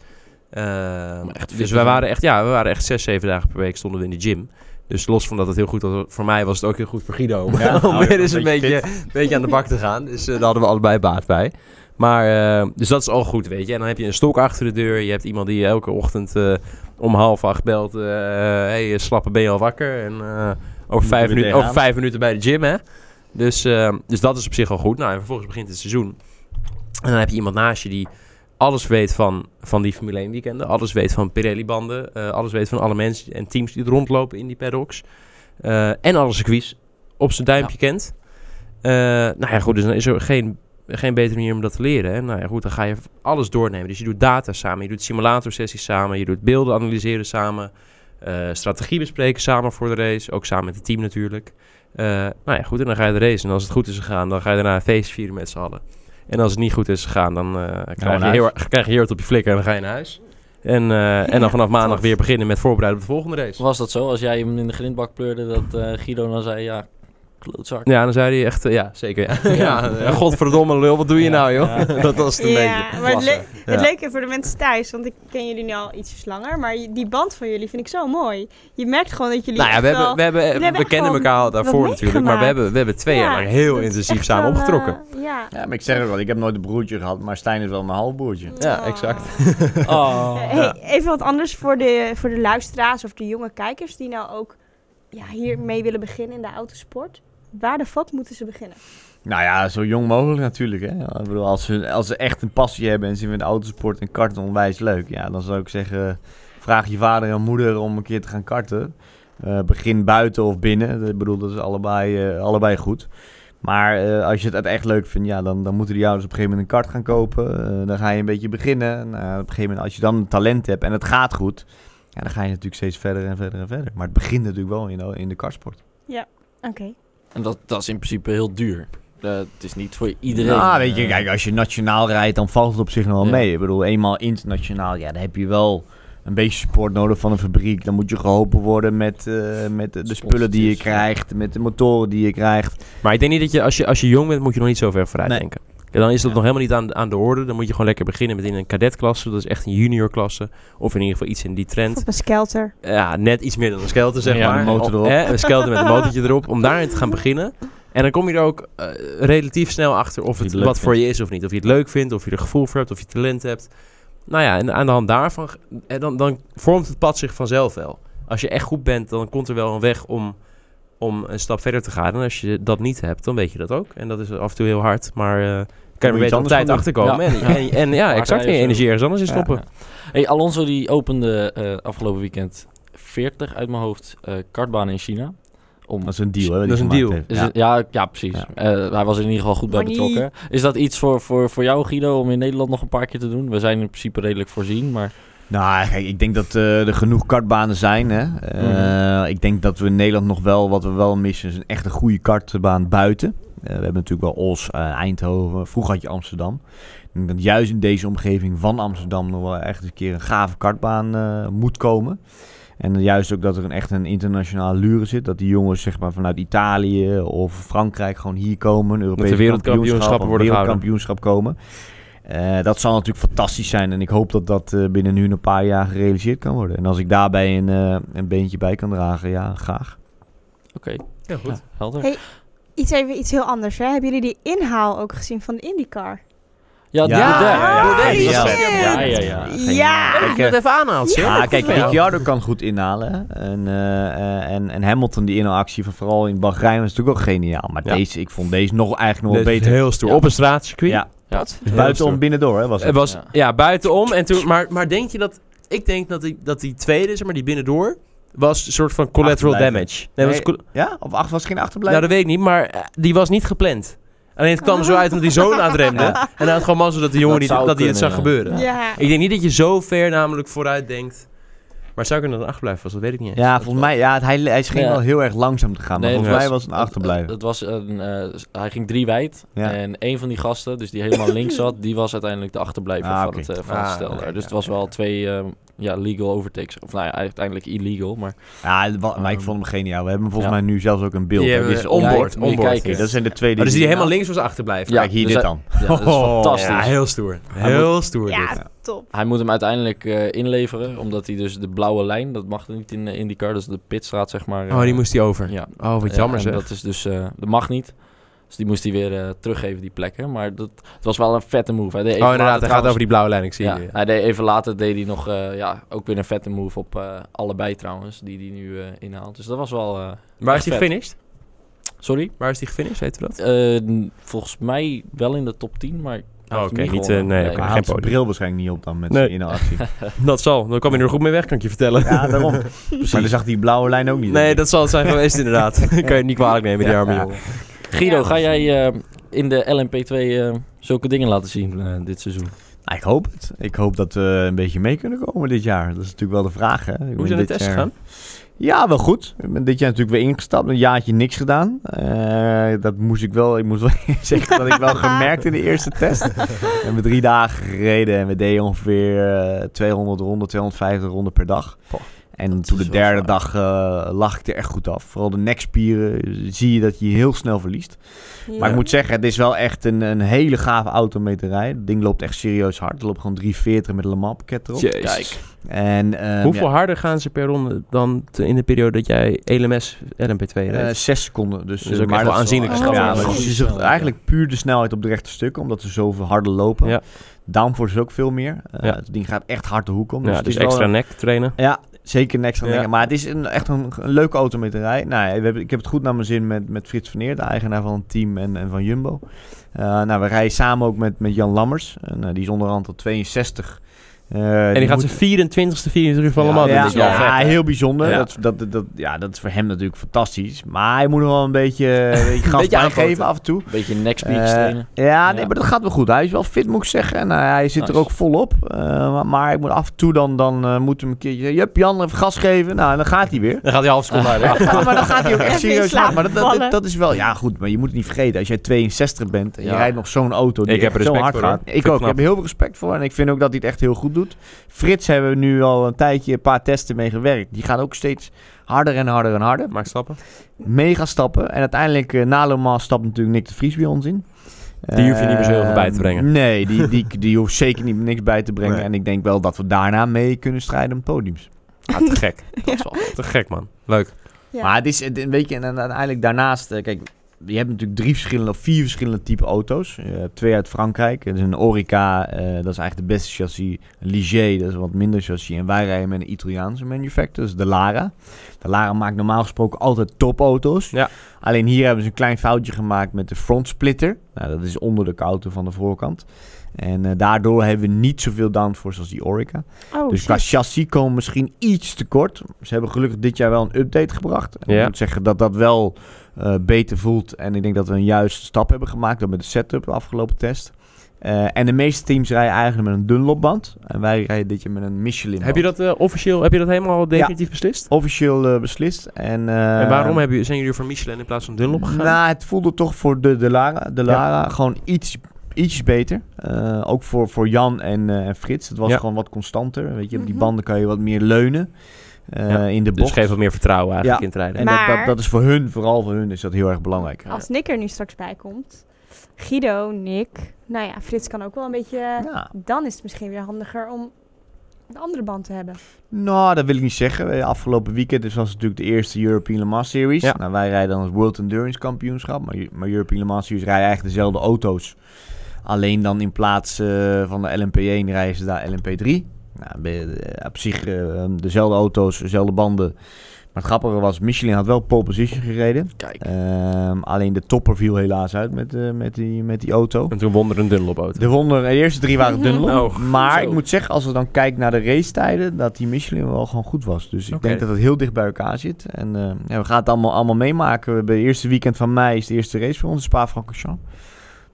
Ehm, dus wij waren echt, ja, we waren echt zes, zeven dagen per week stonden we in de gym. Dus los van dat het heel goed was voor mij, was het ook heel goed voor Guido. Om, Ja, om nou, weer eens een beetje beetje, beetje aan de bak te gaan. Dus eh, daar hadden we allebei baat bij. Maar, eh, dus dat is al goed, weet je. En dan heb je een stok achter de deur. Je hebt iemand die je elke ochtend eh, om half acht belt. eh hey, slappe, ben je al wakker? En over, vijf minuten, over vijf minuten bij de gym, hè. Dus, eh, dus dat is op zich al goed. Nou, en vervolgens begint het seizoen. En dan heb je iemand naast je die alles weet van, van die Formule 1 weekenden. Alles weet van Pirelli-banden. eh, alles weet van alle mensen en teams die er rondlopen in die paddocks. Eh, en alle circuits op zijn duimpje kent. Eh, nou ja, goed, dus dan is er geen, geen betere manier om dat te leren. Hè? Nou ja, goed, dan ga je alles doornemen. Dus je doet data samen, je doet simulatorsessies samen, je doet beelden analyseren samen, strategie bespreken samen voor de race, ook samen met het team natuurlijk. Nou ja, goed, en dan ga je de race. En als het goed is gegaan, dan ga je daarna een feest vieren met z'n allen. En als het niet goed is gegaan, dan eh, krijg, je heel, krijg je heel op je flikker en dan ga je naar huis. En, eh, en dan vanaf maandag weer beginnen met voorbereiden op de volgende race. Was dat zo? Als jij hem in de grindbak pleurde, dat eh, Guido dan zei, ja, klootzak. Ja, dan zei hij echt, eh, ja, zeker. Ja, ja, ja, godverdomme lul, wat doe je Ja, nou, joh? ja. dat was het een beetje. maar het, le- het leuke voor de mensen thuis, want ik ken jullie nu al ietsjes langer, maar die band van jullie vind ik zo mooi. Je merkt gewoon dat jullie Nou ja, we, hebben, wel- we, hebben, we, hebben kennen elkaar al daarvoor natuurlijk, maar we hebben, we hebben twee jaar Ja, lang heel intensief samen wel, opgetrokken. eh, ja. Ja, maar ik zeg het wel, ik heb nooit een broertje gehad, maar Stijn is wel mijn halfbroertje. Ja, Oh. exact. Oh. Hey, Even wat anders voor de, voor de luisteraars of de jonge kijkers die nou ook ja, hiermee willen beginnen in de autosport. Waar de fuck moeten ze beginnen? Nou ja, zo jong mogelijk natuurlijk. Hè? Ik bedoel, als, ze, als ze echt een passie hebben en ze vinden autosport en karten onwijs leuk, ja, dan zou ik zeggen, vraag je vader en moeder om een keer te gaan karten. Eh, begin buiten of binnen. Ik bedoel, dat is allebei, eh, allebei goed. Maar eh, als je het echt leuk vindt, ja, dan, dan moeten die ouders op een gegeven moment een kart gaan kopen. Dan ga je een beetje beginnen. Nou, op een gegeven moment, als je dan een talent hebt en het gaat goed, ja, dan ga je natuurlijk steeds verder en verder en verder. Maar het begint natuurlijk wel in, de- in de kartsport. Oké. En dat, dat is in principe heel duur. Eh, het is niet voor iedereen. Nou, weet je, kijk, als je nationaal rijdt, dan valt het op zich nog wel Ja. mee. Ik bedoel, eenmaal internationaal, ja, dan heb je wel een beetje support nodig van een fabriek. Dan moet je geholpen worden met, eh, met de, de spullen die je krijgt, met de motoren die je krijgt. Maar ik denk niet dat je, als je, als je jong bent, moet je nog niet zo ver vooruit Nee. denken. Dan is dat Ja. nog helemaal niet aan, aan de orde. Dan moet je gewoon lekker beginnen met in een kadetklasse. Dat is echt een juniorklasse. Of in ieder geval iets in die trend. Op een skelter. Ja, net iets meer dan een skelter, zeg Ja, maar. een motor Of- erop. Hè, een skelter met een motortje erop. Om daarin te gaan beginnen. En dan kom je er ook eh, relatief snel achter of het wat voor je is of niet. Of je het leuk vindt, of je er gevoel voor hebt, of je talent hebt. Nou ja, en aan de hand daarvan, eh, dan, dan vormt het pad zich vanzelf wel. Als je echt goed bent, dan komt er wel een weg om, om een stap verder te gaan. En als je dat niet hebt, dan weet je dat ook. En dat is af en toe heel hard, maar eh kan je er beter op tijd achterkomen. Ja. En, en, en ja, exact. En energie ergens anders in stoppen. Ja. Hey, Alonso die opende eh, afgelopen weekend 40 uit mijn hoofd eh kartbanen in China. Om, Dat is een deal, hè? Dat is een deal. is ja. het- ja. Ja, precies. Ja. Eh, hij was er in ieder geval goed bij Money. betrokken. Is dat iets voor, voor, voor jou, Guido, om in Nederland nog een paar keer te doen? We zijn in principe redelijk voorzien, maar... Nou, kijk, ik denk dat eh, er genoeg kartbanen zijn. Hè? Eh, Mhm. Ik denk dat we in Nederland nog wel, wat we wel missen, is een echt een goede kartbaan buiten. Eh, we hebben natuurlijk wel Os, Eindhoven, vroeger had je Amsterdam. Ik denk dat juist in deze omgeving van Amsterdam nog wel echt een keer een gave kartbaan moet komen. En juist ook dat er een echt een internationale lure zit. Dat die jongens zeg maar, vanuit Italië of Frankrijk gewoon hier komen. Europese wereldkampioenschappen kampioenschap of worden gehouden. wereldkampioenschap komen. Eh, dat zal natuurlijk fantastisch zijn. En ik hoop dat dat eh, binnen nu een paar jaar gerealiseerd kan worden. En als ik daarbij een, eh, een beentje bij kan dragen, ja, graag. Oké, Ja, goed. ja, helder. Hey. Iets even iets heel anders. Hè? Hebben jullie die inhaal ook gezien van de IndyCar? Ja, Ja, ja, ja, ja. Ja. ja, ja, ja. Kijk, het even aanhaalt. Ja, kijk. Ricciardo kan goed inhalen. En, eh, eh, en, en Hamilton, die inhaalactie van vooral in Bahrein, was natuurlijk ook geniaal. Maar Ja. deze, ik vond deze nog eigenlijk nog wel beter. heel stoer. Ja. Op een straatcircuit. Ja, Ja. Heel buitenom binnendoor hè, was het. Het was, ja. Ja. buitenom. En toen, maar, maar denk je dat... Ik denk dat die, dat die tweede, zeg maar, die binnendoor... was een soort van collateral damage. Nee, was Nee, Ja? Of acht was geen nou, achterblijven? dat weet ik niet, maar eh, die was niet gepland. Alleen het kwam zo uit omdat hij zo aan het remde. En hij had gewoon mazzel dat de jongen Dat niet, zou dat hij het zag gebeuren. Ja. Ik denk niet dat je zo ver namelijk vooruit denkt. Maar zou kunnen dat een achterblijven was, dat weet ik niet. eens. Ja, volgens mij, ja, het- hij, hij scheen Ja. wel heel erg langzaam te gaan. Maar Nee, volgens mij was het een achterblijven. Het, was een, eh, hij ging drie wijd. Ja. En een van die gasten, dus die helemaal links zat, die was uiteindelijk de achterblijver Ah, van, het, eh, van Ah, het stel. Dus ja, het was ja. wel twee ehm, ja, legal overtakes. Of nou ja, uiteindelijk illegal. Maar Ja, maar ik vond hem geniaal. We hebben volgens Ja. mij nu zelfs ook een beeld. Die hebben is we onboard, onboard. kijken. Dat zijn de twee Oh, dus die helemaal links was achterblijven. Ja, Kijk, hier dus dit dan. ja, dat is Oh, fantastisch. Ja, heel stoer. Heel stoer dit. Top. Hij moet hem uiteindelijk eh, inleveren, omdat hij dus de blauwe lijn, dat mag niet in de IndyCar, dat is de pitstraat zeg maar. Oh, die eh, moest hij over. Ja. Oh, wat Ja, jammer en zeg. Dat is dus, eh, dat mag niet. Dus die moest hij weer eh, teruggeven, die plekken. Maar dat, het was wel een vette move. Hij deed even Oh, inderdaad, later hij gaat over die blauwe lijn, ik zie ja, je. hij deed even later deed hij nog eh, ja, ook weer een vette move op eh, allebei trouwens, die hij nu eh, inhaalt. Dus dat was wel... eh, Waar is hij gefinished? sorry? Waar is hij gefinished, weten we dat? Eh, volgens mij wel in de top 10, maar... hij Oh, oké, niet, eh, nee, geen podium. bril waarschijnlijk niet op dan met Nee. zijn inhaalactie. Dat zal, dan kwam hij er goed mee weg, kan ik je vertellen. ja, daarom. Maar dan zag die blauwe lijn ook niet. Nee, dat zal het zijn geweest inderdaad. kan je het niet kwalijk nemen, die Ja. arme jongen. Guido, Ja. ga jij eh, in de LMP2 eh, zulke dingen laten zien dit seizoen? Nou, ik hoop het. Ik hoop dat we een beetje mee kunnen komen dit jaar. Dat is natuurlijk wel de vraag. Hè. Ik Hoe zijn de dit tests jaar- gegaan? Ja, wel goed. Ik ben dit jaar natuurlijk weer ingestapt. Een jaartje niks gedaan. Eh, dat moest ik wel. Ik moet wel zeggen dat ik wel gemerkt in de eerste test. We hebben drie dagen gereden en we deden ongeveer eh, 200 ronden, 250 ronden per dag. Poh, en dat toen de derde zwaar. dag eh, lag ik er echt goed af. Vooral de nekspieren eh, zie je dat je heel snel verliest. Maar ik moet zeggen, het is wel echt een, een hele gave auto mee te rijden. Het ding loopt echt serieus hard. Het loopt gewoon 340 met een Le Mans pakket erop. Jezus. En, ehm, Hoeveel ja, harder gaan ze per ronde dan te- in de periode dat jij LMS LMP2 eh, rijdt? zes seconden. Dus, Dus ook echt wel aanzienlijk. Ja, maar Goede je snelheid, eigenlijk puur de snelheid op de rechte stukken, omdat ze zoveel harder lopen. Ja. Downforce is ook veel meer. Ja. Het ding gaat echt hard de hoek om. ja, het dus is wel extra nek trainen. Ja, zeker extra Ja. nek. Maar het is een, echt een, een leuke auto mee te rijden. Nou, ja, we hebben, ik heb het goed naar mijn zin met, met Frits van Eer, de eigenaar van het team en, en van Jumbo. Eh, nou, we rijden samen ook met, met Jan Lammers. En, eh, die is onderhand al 62. Eh, En die gaat moet- zijn 24ste 24 van Le Mans doen. ja, Dat is wel ja, vet, hè? heel bijzonder. Ja. Dat, dat, dat, ja, dat is voor hem natuurlijk fantastisch. Maar hij moet nog wel een beetje, een beetje gas aanpoten. af en toe. Een beetje nekspeakers Eh, trainen. ja, nee, Ja. maar dat gaat wel goed. Hij is wel fit, moet ik zeggen. En eh, hij zit er ook volop. Eh, maar, maar ik moet af en toe dan, dan eh, moet hem een keertje. Jup, Jan, even gas geven. Nou, en dan gaat hij weer. Dan gaat hij half seconde harder. Ja, maar dan gaat hij ook echt serieus slaap. Maar dat, dat, vallen. dat, dat is wel... Ja, goed, maar je moet het niet vergeten. Als jij 62 bent en je Ja. rijdt nog zo'n auto die Ik heb er zo respect hard voor, gaat. Ik ook. Ik heb er heel veel respect voor. En ik vind ook dat hij het echt heel goed doet. Frits hebben we nu al een tijdje een paar testen mee gewerkt. Die gaan ook steeds harder en harder en harder. Maak stappen. Mega stappen. En uiteindelijk, eh, na stapt natuurlijk Nick de Vries bij ons in. Die hoef je niet meer zo heel veel Eh, bij te brengen. Nee, die, die, die hoeft zeker niet niks bij te brengen. Nee. En ik denk wel dat we daarna mee kunnen strijden om podiums. Ah, te gek. Dat is wel Te gek, man. Leuk. Ja. Maar het is, het- een beetje, en dan uiteindelijk daarnaast, eh, kijk, je hebt natuurlijk drie verschillende of vier verschillende type auto's. Je hebt twee uit Frankrijk. Dat is een Orica, eh, dat is eigenlijk de beste chassis. Een Ligier, dat is een wat minder chassis. En wij rijden met een Italiaanse manufacturer, dus de Lara. De Lara maakt normaal gesproken altijd topauto's. Ja. Alleen hier hebben ze een klein foutje gemaakt met de front splitter. Nou, dat is onder de auto van de voorkant. En eh, daardoor hebben we niet zoveel downforce als die Orica. Oh, dus qua chassis komen we misschien iets te kort. Ze hebben gelukkig dit jaar wel een update gebracht. En Ja. Ik moet zeggen dat dat wel eh, beter voelt. En ik denk dat we een juiste stap hebben gemaakt. Ook met de setup de afgelopen test. Eh, en de meeste teams rijden eigenlijk met een Dunlopband. En wij rijden dit jaar met een Michelin. Heb je dat eh, officieel, heb je dat helemaal definitief beslist? Officieel eh, beslist. En, eh, en waarom heb je, zijn jullie voor Michelin in plaats van Dunlop gegaan? Nou, het voelde toch voor de, de Lara, de Lara gewoon iets, iets beter. Eh, ook voor, voor Jan en, eh, Frits. Het was Ja. gewoon wat constanter. Weet je, op die Mhm. banden kan je wat meer leunen. Eh, Ja, in de dus bocht. geef wat meer vertrouwen eigenlijk Ja. in het rijden. En Maar- dat, dat, dat is voor hun, vooral voor hun, is dat heel erg belangrijk. Als Nick er nu straks bij komt, Guido, Nick, nou ja, Frits kan ook wel een beetje... Ja. Dan is het misschien weer handiger om een andere band te hebben. Nou, dat wil ik niet zeggen. Eh, Afgelopen weekend dus was het natuurlijk de eerste European Le Mans Series. Ja. Nou, wij rijden dan het World Endurance Kampioenschap. Maar, maar European Le Mans Series rijden eigenlijk dezelfde auto's. Alleen dan in plaats eh, van de LMP1 rijden ze daar LMP3. Nou, eh, op zich eh, dezelfde auto's, dezelfde banden. Maar het grappige was, Michelin had wel pole position gereden. Kijk. Ehm, alleen de topper viel helaas uit met, eh, met, die, met die auto. En toen won er een Dunlop auto. De, wonder, de eerste drie waren Dunlop. Oh, maar zo. ik moet zeggen, als we dan kijken naar de racetijden, dat die Michelin wel gewoon goed was. Dus ik denk dat het heel dicht bij elkaar zit. En eh, ja, we gaan het allemaal, allemaal meemaken. We hebben het eerste weekend van mei is de eerste race voor ons, Spa-Francorchamps.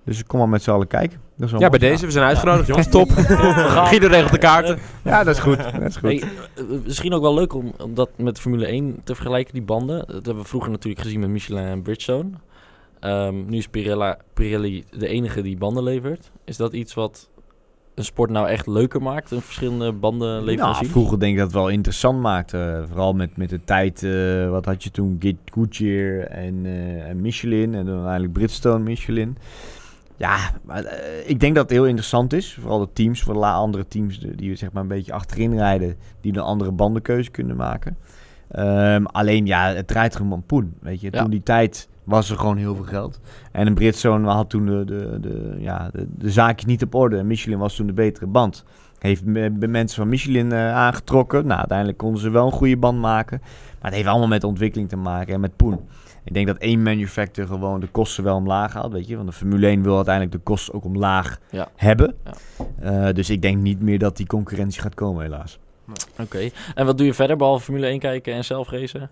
Dus ik kom maar met z'n allen kijken. Dat is wel Ja, bij deze. We zijn uitgenodigd, jongens. Top. gaan. Guido regelt de kaarten. Ja, dat is goed. Dat is goed. Hey, eh, misschien ook wel leuk om, om dat met Formule 1 te vergelijken, die banden. Dat hebben we vroeger natuurlijk gezien met Michelin en Bridgestone. Ehm, nu is Pirella, Pirelli de enige die banden levert. Is dat iets wat een sport nou echt leuker maakt? Een verschillende bandenleveranciers? Nou, vroeger denk ik dat het wel interessant maakte. vooral met, met de tijd, eh, wat had je toen? Goodyear en, eh, en Michelin. En dan uiteindelijk Bridgestone Michelin. Ja, maar, eh, ik denk dat het heel interessant is. Vooral de teams, voor de andere teams die, zeg maar een beetje achterin rijden. Die een andere bandenkeuze kunnen maken. Ehm, alleen ja, het draait gewoon om poen. Weet je, Ja. toen die tijd was er gewoon heel veel geld. En een Bridgestone had toen de, de, de, ja, de, de zaakjes niet op orde. En Michelin was toen de betere band. Heeft me- me- mensen van Michelin eh, aangetrokken. Nou, uiteindelijk konden ze wel een goede band maken. Maar het heeft allemaal met ontwikkeling te maken en met poen. Ik denk dat één manufacturer gewoon de kosten wel omlaag haalt, weet je. Want de Formule 1 wil uiteindelijk de kosten ook omlaag Ja. hebben. Ja. Eh, dus ik denk niet meer dat die concurrentie gaat komen, helaas. Oké. En wat doe je verder, behalve Formule 1 kijken en zelf racen?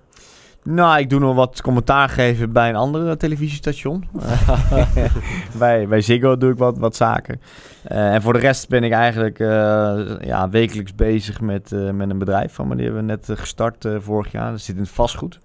Nou, ik doe nog wat commentaar geven bij een ander televisiestation. Eh, bij, bij Ziggo doe ik wat, wat zaken. Eh, en voor de rest ben ik eigenlijk ja, wekelijks bezig met, met een bedrijf van me. Die hebben we net gestart vorig jaar. Dat zit in het vastgoed.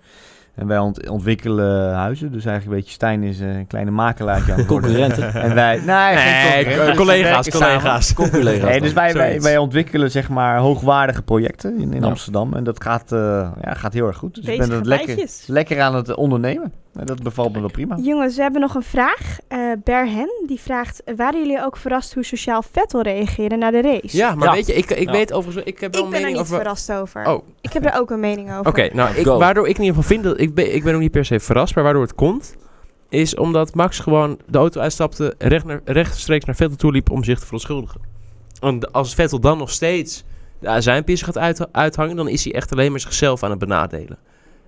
En wij ont- ontwikkelen huizen. Dus eigenlijk een beetje Stijn is een kleine makelaartje aan. Concurrenten. En wij... Nee, geen Nee, collega's, collega's. Collega's Nee, dus wij, wij, wij ontwikkelen zeg maar hoogwaardige projecten in, in Ja. Amsterdam. En dat gaat, eh, ja, gaat heel erg goed. Dus ik ben het lekker, lekker aan het ondernemen. En dat bevalt me wel prima. Jongens, we hebben nog een vraag. Eh Berhen, die vraagt... waren jullie ook verrast hoe sociaal Vettel reageerde na de race? Ja, maar Ja. weet je, ik, ik Ja. weet overigens... Ik heb wel Ik ben er niet over... verrast over. Oh, Ik heb er ook een mening over. Oké, nou, ik, waardoor ik in ieder geval vind dat... Ik ben, ik ben ook niet per se verrast, maar waardoor het komt... is omdat Max gewoon de auto uitstapte... Recht naar, rechtstreeks naar Vettel toe liep om zich te verontschuldigen. En als Vettel dan nog steeds de azijnpisser gaat uit, uithangen... dan is hij echt alleen maar zichzelf aan het benadelen.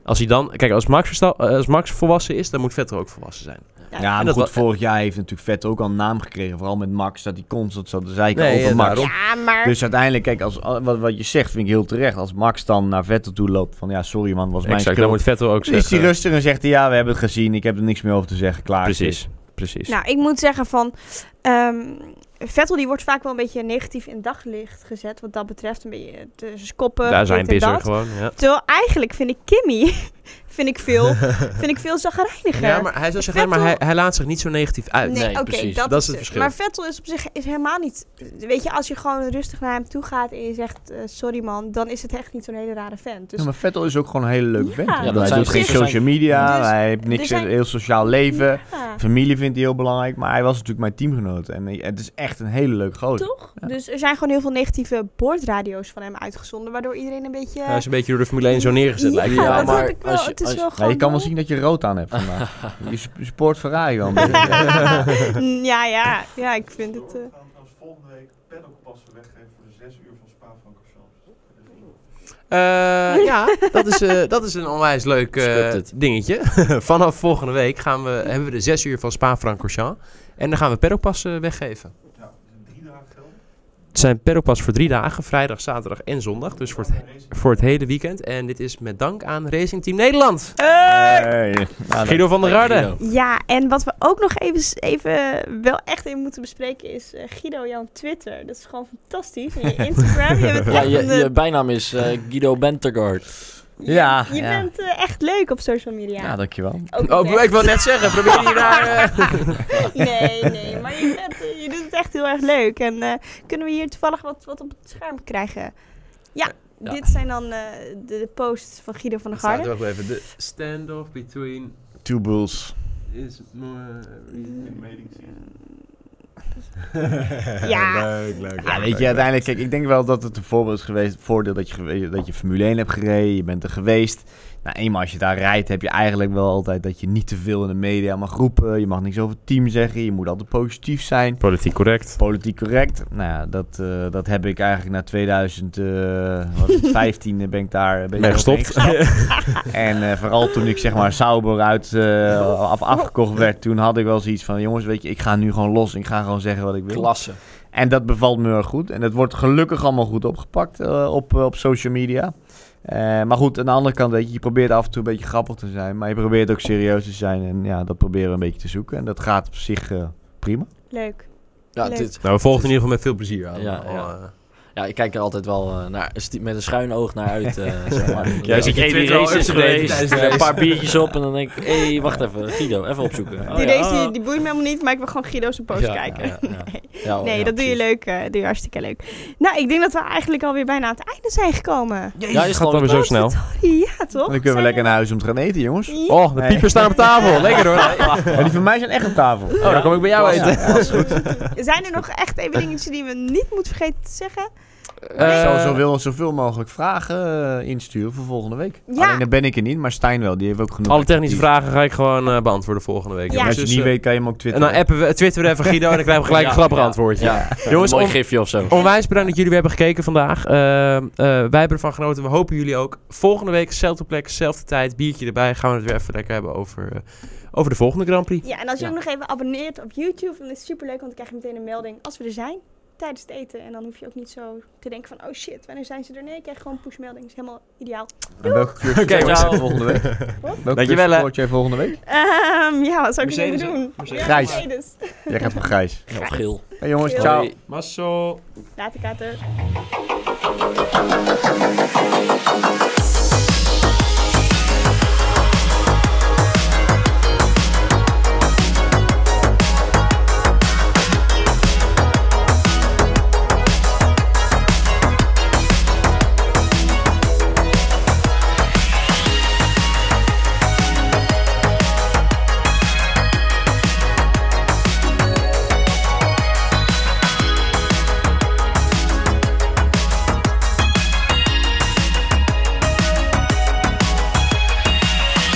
Als hij dan... Kijk, als Max, eh, als Max volwassen is, dan moet Vettel ook volwassen zijn. Ja, Ja, maar dat goed, vorig jaar heeft natuurlijk Vet ook al een naam gekregen. Vooral met Max, dat hij constant zat te zeiken Nee, over ja, Max. Ja, maar... Dus uiteindelijk, kijk, als, wat, wat je zegt vind ik heel terecht. Als Max dan naar Vettel toe loopt van ja, sorry man, was mijn Exact, dan moet Vettel ook Dan is hij zeggen... rustig en zegt hij ja, we hebben het gezien. Ik heb er niks meer over te zeggen. Klaar. Precies, precies. Nou, ik moet zeggen van... ehm, Vettel die wordt vaak wel een beetje negatief in daglicht gezet. Wat dat betreft. Een beetje tussen koppen. Daar zijn pisser dat. gewoon, ja. Terwijl eigenlijk vind ik Kimmy... vind ik veel, vind ik veel zagrijniger. Ja, maar hij zou zeggen, maar hij, hij laat zich niet zo negatief uit. Nee, precies. dat, Dat is het verschil. Maar Vettel is op zich is helemaal niet... Weet je, als je gewoon rustig naar hem toe gaat en je zegt... eh, sorry man, dan is het echt niet zo'n hele rare vent. Dus Ja, maar Vettel is ook gewoon een hele leuke Ja. vent. Ja, Ja, dat hij zijn doet geen social media. Dus hij heeft niks, zijn- een heel sociaal leven. ja, Familie vindt hij heel belangrijk. Maar hij was natuurlijk mijn teamgenoot. En het is echt een hele leuke gozer. toch? Dus er zijn gewoon heel veel negatieve boordradio's van hem uitgezonden... waardoor iedereen een beetje... Hij is een beetje door de Formule 1 zo neergezet, ja, lijkt Ja, maar vind ik wel. Als je- het is als wel Ja, gewoon je kan wel wel- zien dat je rood aan hebt vandaag. je support Ferrari wel ja, ja, ja, ik vind het... eh, gaan trouwens volgende week paddockpassen weggeven voor de 6 uur van Spa-Francorchamps. Eh, ja, dat is, eh, dat is een onwijs leuk eh, Scripted. dingetje. Vanaf volgende week gaan we, hebben we de zes uur van Spa-Francorchamps. En dan gaan we paddockpassen weggeven. Ja, dat is drie dagen gelden. Het zijn paddockpassen voor drie dagen, vrijdag, zaterdag en zondag. Dus voor het, voor het hele weekend. En dit is met dank aan Racing Team Nederland. Hey. Guido van der Garde. Ja, en wat we ook nog even, even wel echt even moeten bespreken is eh, Guido, jouw Twitter. Dat is gewoon fantastisch. En je Instagram, je Ja, je, een, je bijnaam is Guido Bentergaard. Ja, je ja. bent eh, echt leuk op social media. Ja, dankjewel. Ook Oh, ik wil net zeggen, probeer je daar... eh, Nee, nee, maar je, bent, echt heel erg leuk. En eh, kunnen we hier toevallig wat, wat op het scherm krijgen? Ja, Ja. dit zijn dan eh, de, de posts van Guido van der staat Garde. er ook even. De standoff between Two bulls. is more... Ja. Leuk, leuk. Ja, weet je, uiteindelijk, kijk, ik denk wel dat het een voorbeeld is geweest. Het voordeel dat je, dat je Formule 1 hebt gereden, je bent er geweest. Nou, eenmaal als je daar rijdt, heb je eigenlijk wel altijd dat je niet te veel in de media mag roepen. Je mag niks over het team zeggen. Je moet altijd positief zijn. Politiek correct. Politiek correct. Nou ja, dat, eh, dat heb ik eigenlijk na 2015 ben ik daar een beetje gestopt. en eh, vooral toen ik zeg maar Sauber uit eh, af, afgekocht werd, toen had ik wel zoiets van, jongens, weet je, ik ga nu gewoon los. Ik ga gewoon zeggen wat ik wil. Klasse. En dat bevalt me heel erg goed. En dat wordt gelukkig allemaal goed opgepakt eh, op, eh, op social media. Eh, maar goed, aan de andere kant, weet je, je probeert af en toe een beetje grappig te zijn. Maar je probeert ook serieus te zijn. En ja, dat proberen we een beetje te zoeken. En dat gaat op zich eh, prima. Leuk. Ja, Leuk. dit, Nou, we volgen het in ieder geval met veel plezier aan. Ja, Al, ja. Ja, ik kijk er altijd wel eh, naar, met een schuin oog naar uit. eh, zeg maar. Ja, zit die al race is geweest, een paar biertjes op en dan denk ik, hé, hey, wacht even, Guido, even opzoeken. Oh, die ja. race die, die boeit me helemaal niet, maar ik wil gewoon Guido's post Ja, kijken. ja, ja. Nee, Ja, nee ja, dat doe je leuk. eh, doe je hartstikke leuk. Nou, ik denk dat we eigenlijk alweer bijna aan het einde zijn gekomen. Ja, is gaat het alweer zo snel. Ja, toch? Dan kunnen we lekker naar huis om te gaan eten, jongens. Ja. Oh, de piepers staan op tafel. Lekker hoor. Maar die van mij zijn echt op tafel. Oh, dan kom ik bij jou Ja, eten. ja, dat is goed. Zijn er nog echt even dingetjes die we niet moeten vergeten te zeggen? Eh, ik zal zoveel, zoveel mogelijk vragen eh, insturen voor volgende week. Ja. Alleen dan ben ik er niet, maar Stijn wel. Die heeft ook genoeg. Alle technische vragen ga ik gewoon eh, beantwoorden volgende week. Ja. En als je Dus, het niet eh, weet, kan je hem ook En twitteren. dan appen we, twitteren we even Guido en dan krijgen we gelijk een grappig ja. antwoordje. Ja, Jongens, een mooi gifje of zo. Onwijs bedankt dat jullie weer hebben gekeken vandaag. Wij hebben ervan genoten. We hopen jullie ook. Volgende week, zelfde plek, zelfde tijd. Biertje erbij. Gaan we het weer even lekker hebben over, over de volgende Grand Prix. Ja, en als je Ja. ook nog even abonneert op YouTube, dan is het superleuk, want dan krijg je meteen een melding als we er zijn. Tijdens het eten. En dan hoef je ook niet zo te denken van, oh shit, wanneer zijn ze er? Nee, je krijgt gewoon pushmelding. Dat is helemaal ideaal. En welke cursus okay, ciao. volgende week? Welke Dankjewel, hè. cursus jij volgende week? Ehm, ja, wat zou ik nu hè? doen? Mercedes. Ja, Grijs. Mercedes. Jij gaat voor Grijs. Of geel. Hey jongens, Heel ciao. Masso. Later, kater.